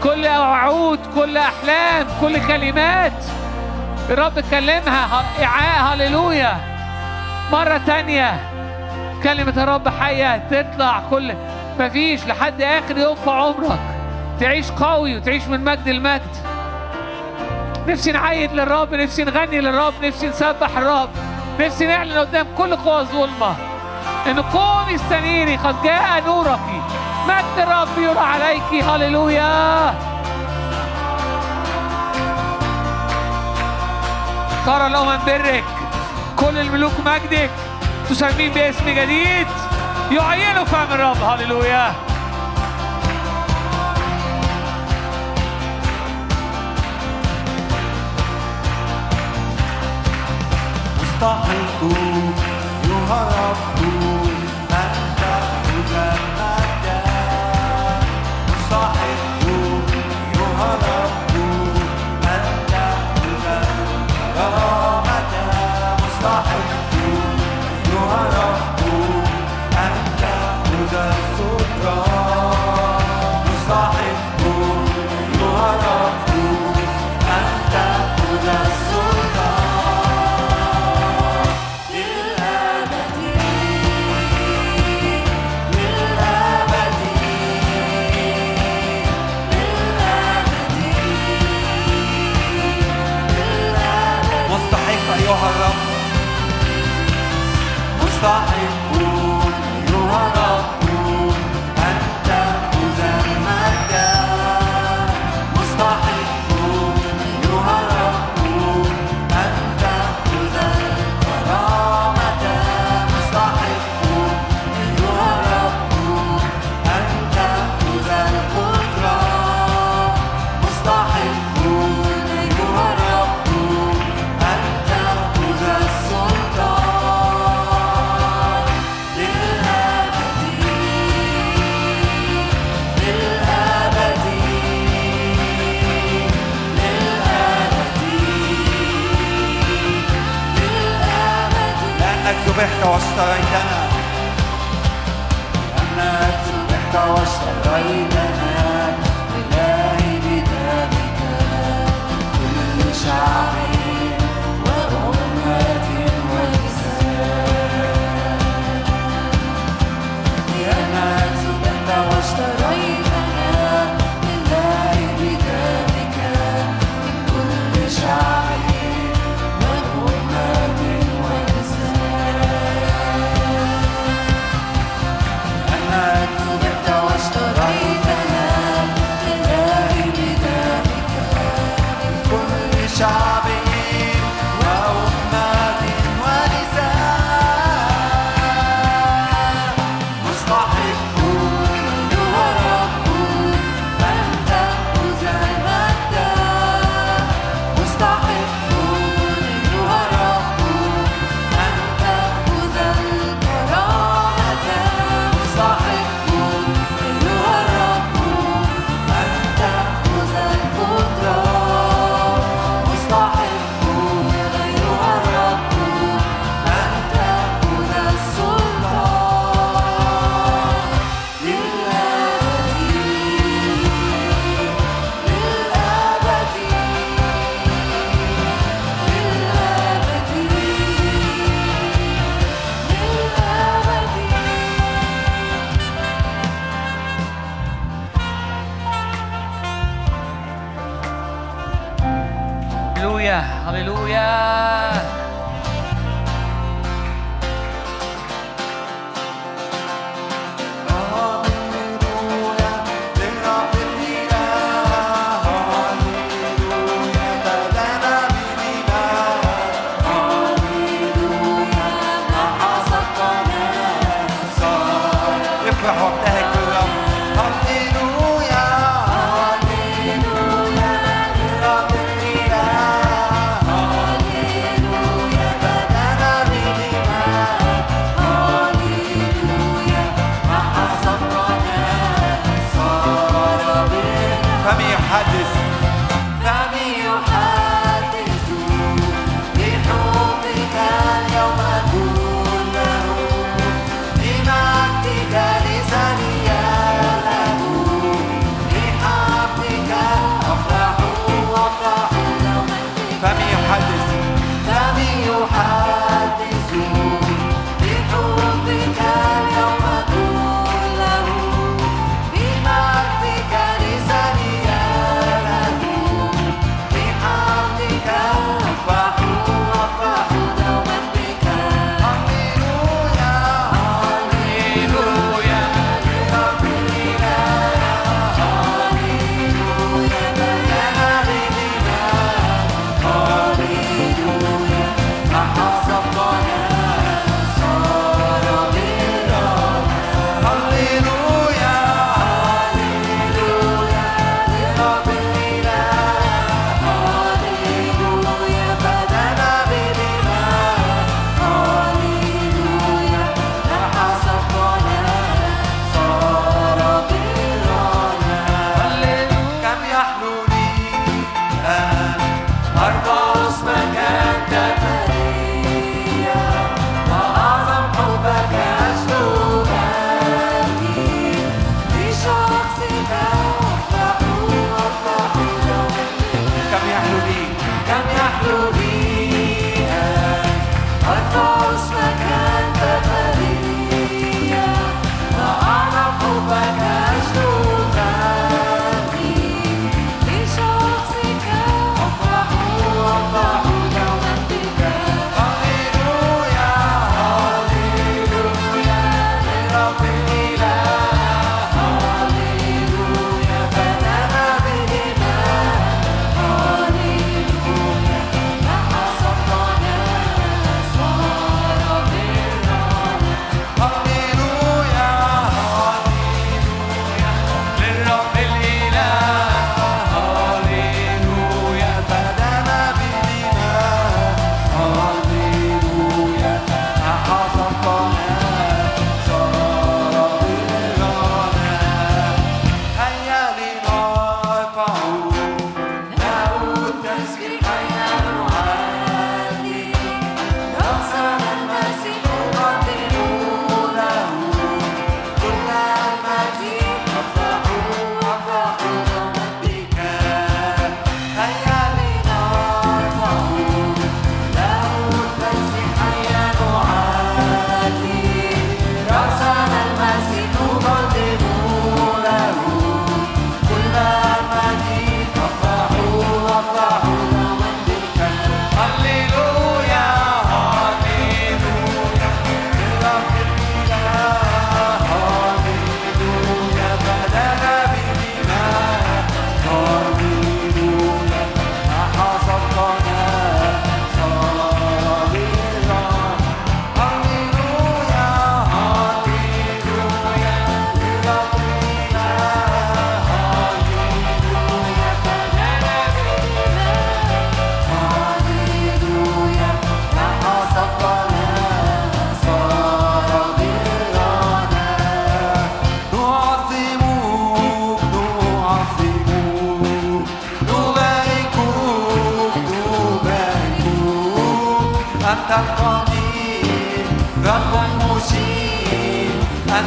كل وعود كل أحلام كل كلمات الرب كلمها. إعاء هللويا! مرة تانية كلمة الرب حية تطلع كل مفيش لحد آخر يوم في عمرك. تعيش قوي وتعيش من مجد لمجد. نفسي نعيد للرب نفسي نغني للرب نفسي نسبح الرب. نفسي نعلن قدام كل قوى الظلمة إن قومي استنيري قد جاء نورك. مجد الرب يرى عليك. هللويا. ترى الأمم برك. كل الملوك مجدك تسمين باسم جديد. يعينوا فم الرب هللويا مستحق أيها مستحق واشتريتنا لأنك ذبحت واشتريتنا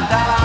أنت العلي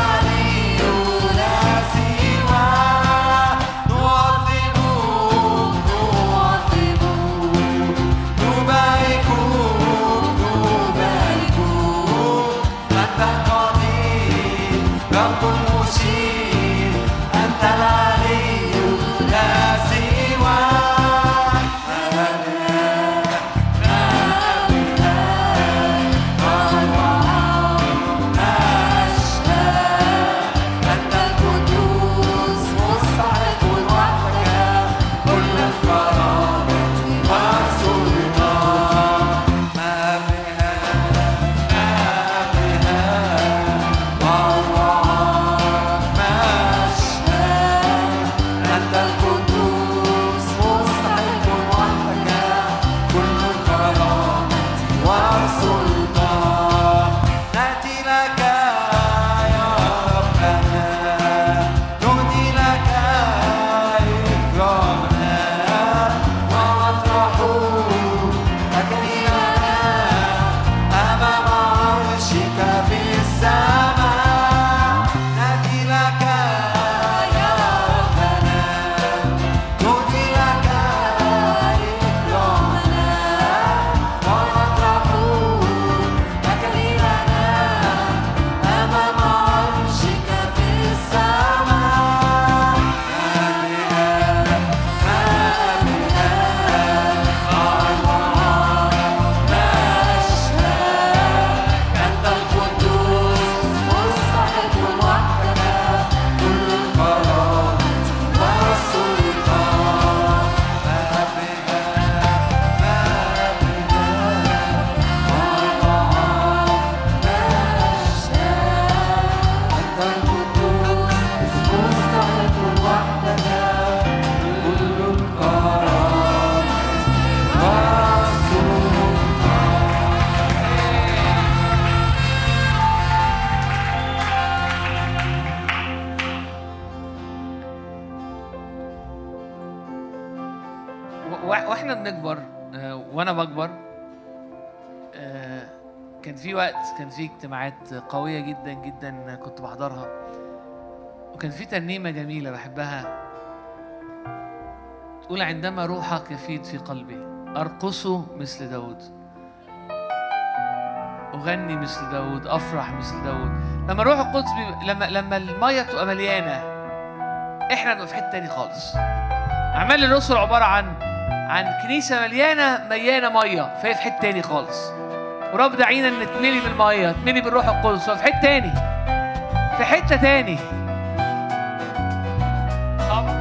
كان في اجتماعات قوية جدا جدا كنت بحضرها. وكان في ترنيمة جميلة بحبها. تقول عندما روحك يفيض في قلبي أرقص مثل داود. أغني مثل داود أفرح مثل داود. لما الروح القدس بي... لما لما المية تبقى مليانة إحنا نبقى في حتة تاني خالص. أعمال الرسل عبارة عن عن كنيسة مليانة مليانة مية فهي في حتة تاني خالص. ورب دعينا نتملي بالمية نتملي بالروح القدس ففي حتة تاني. في حتة تاني. صعب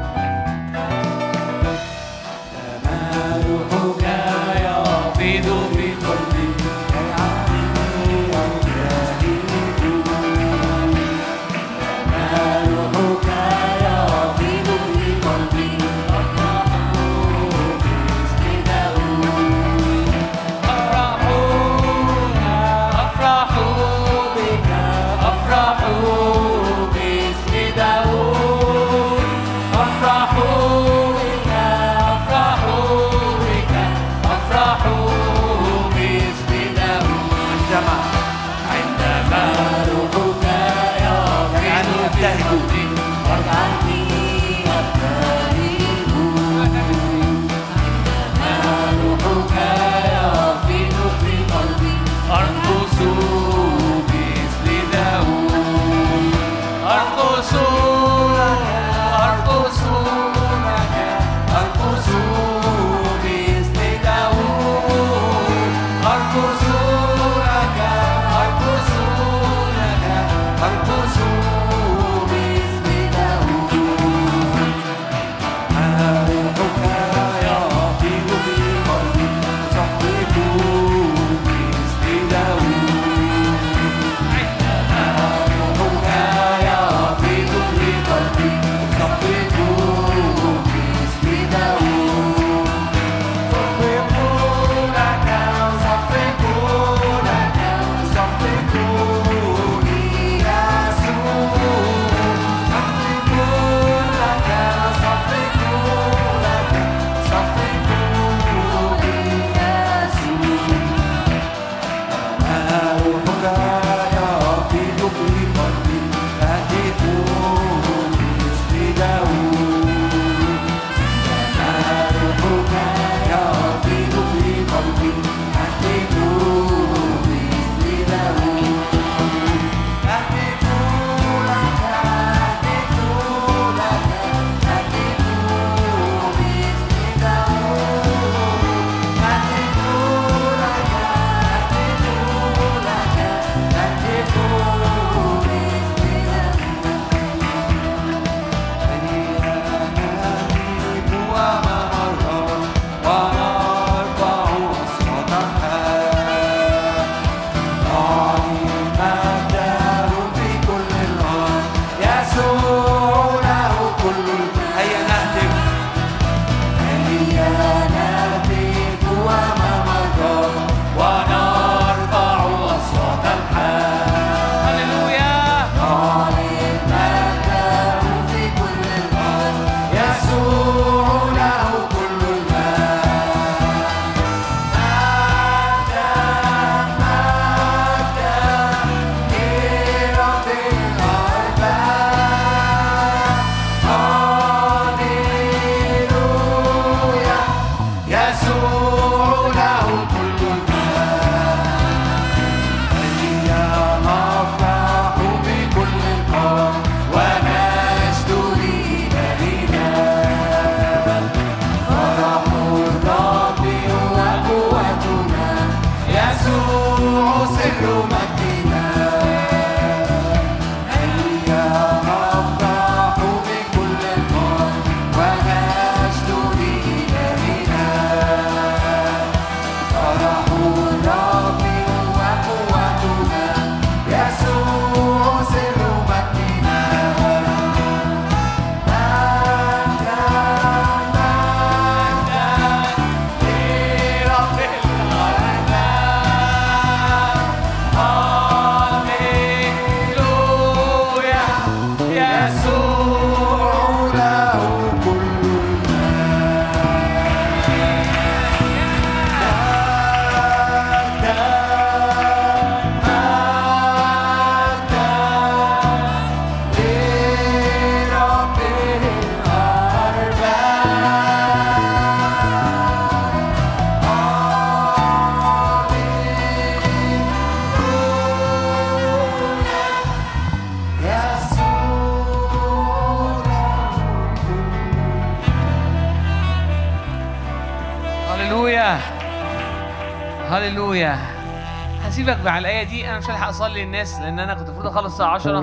مش هلحق أصلي الناس لأن أنا كنت المفروض أخلص الساعة 10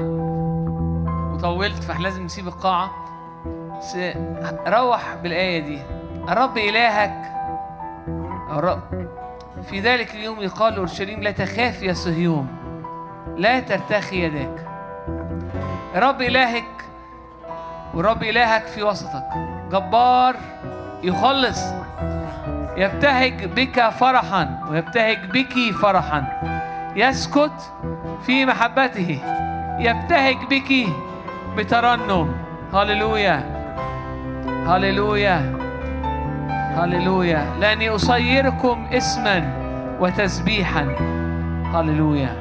وطولت فاحنا لازم نسيب القاعة. بس روح بالآية دي. الرب إلهك. الرب في ذلك اليوم يقال لأورشليم لا تخاف يا صهيون لا ترتخي يداك. رب إلهك ورب إلهك في وسطك. جبار يخلص. يبتهج بك فرحا ويبتهج بك فرحا. يسكت في محبته يبتهج بك بترنم. هللويا هللويا هللويا. لاني اصيركم اسما وتسبيحا. هللويا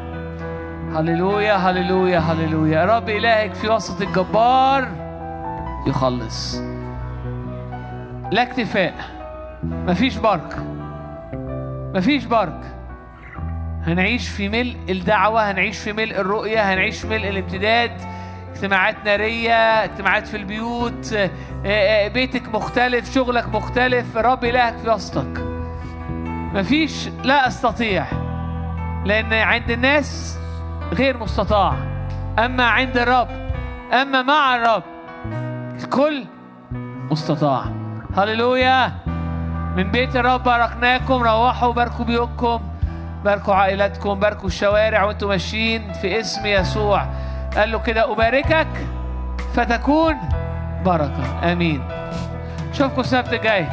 هللويا هللويا هللويا. رب إلهك في وسط الجبار يخلص. لا اكتفاء مفيش برك مفيش برك هنعيش في ملء الدعوة هنعيش في ملء الرؤية هنعيش في ملء الامتداد. اجتماعات نارية اجتماعات في البيوت. آه، آه، بيتك مختلف شغلك مختلف. رب إلهك في وسطك. مفيش لا أستطيع لأن عند الناس غير مستطاع. أما عند الرب أما مع الرب الكل مستطاع. هللويا. من بيت الرب باركناكم روحوا باركوا بيوتكم. باركوا عائلاتكم باركوا الشوارع وأنتم ماشيين في اسم يسوع. قال له كده أباركك فتكون بركة. آمين. شوفكم السبت الجاي.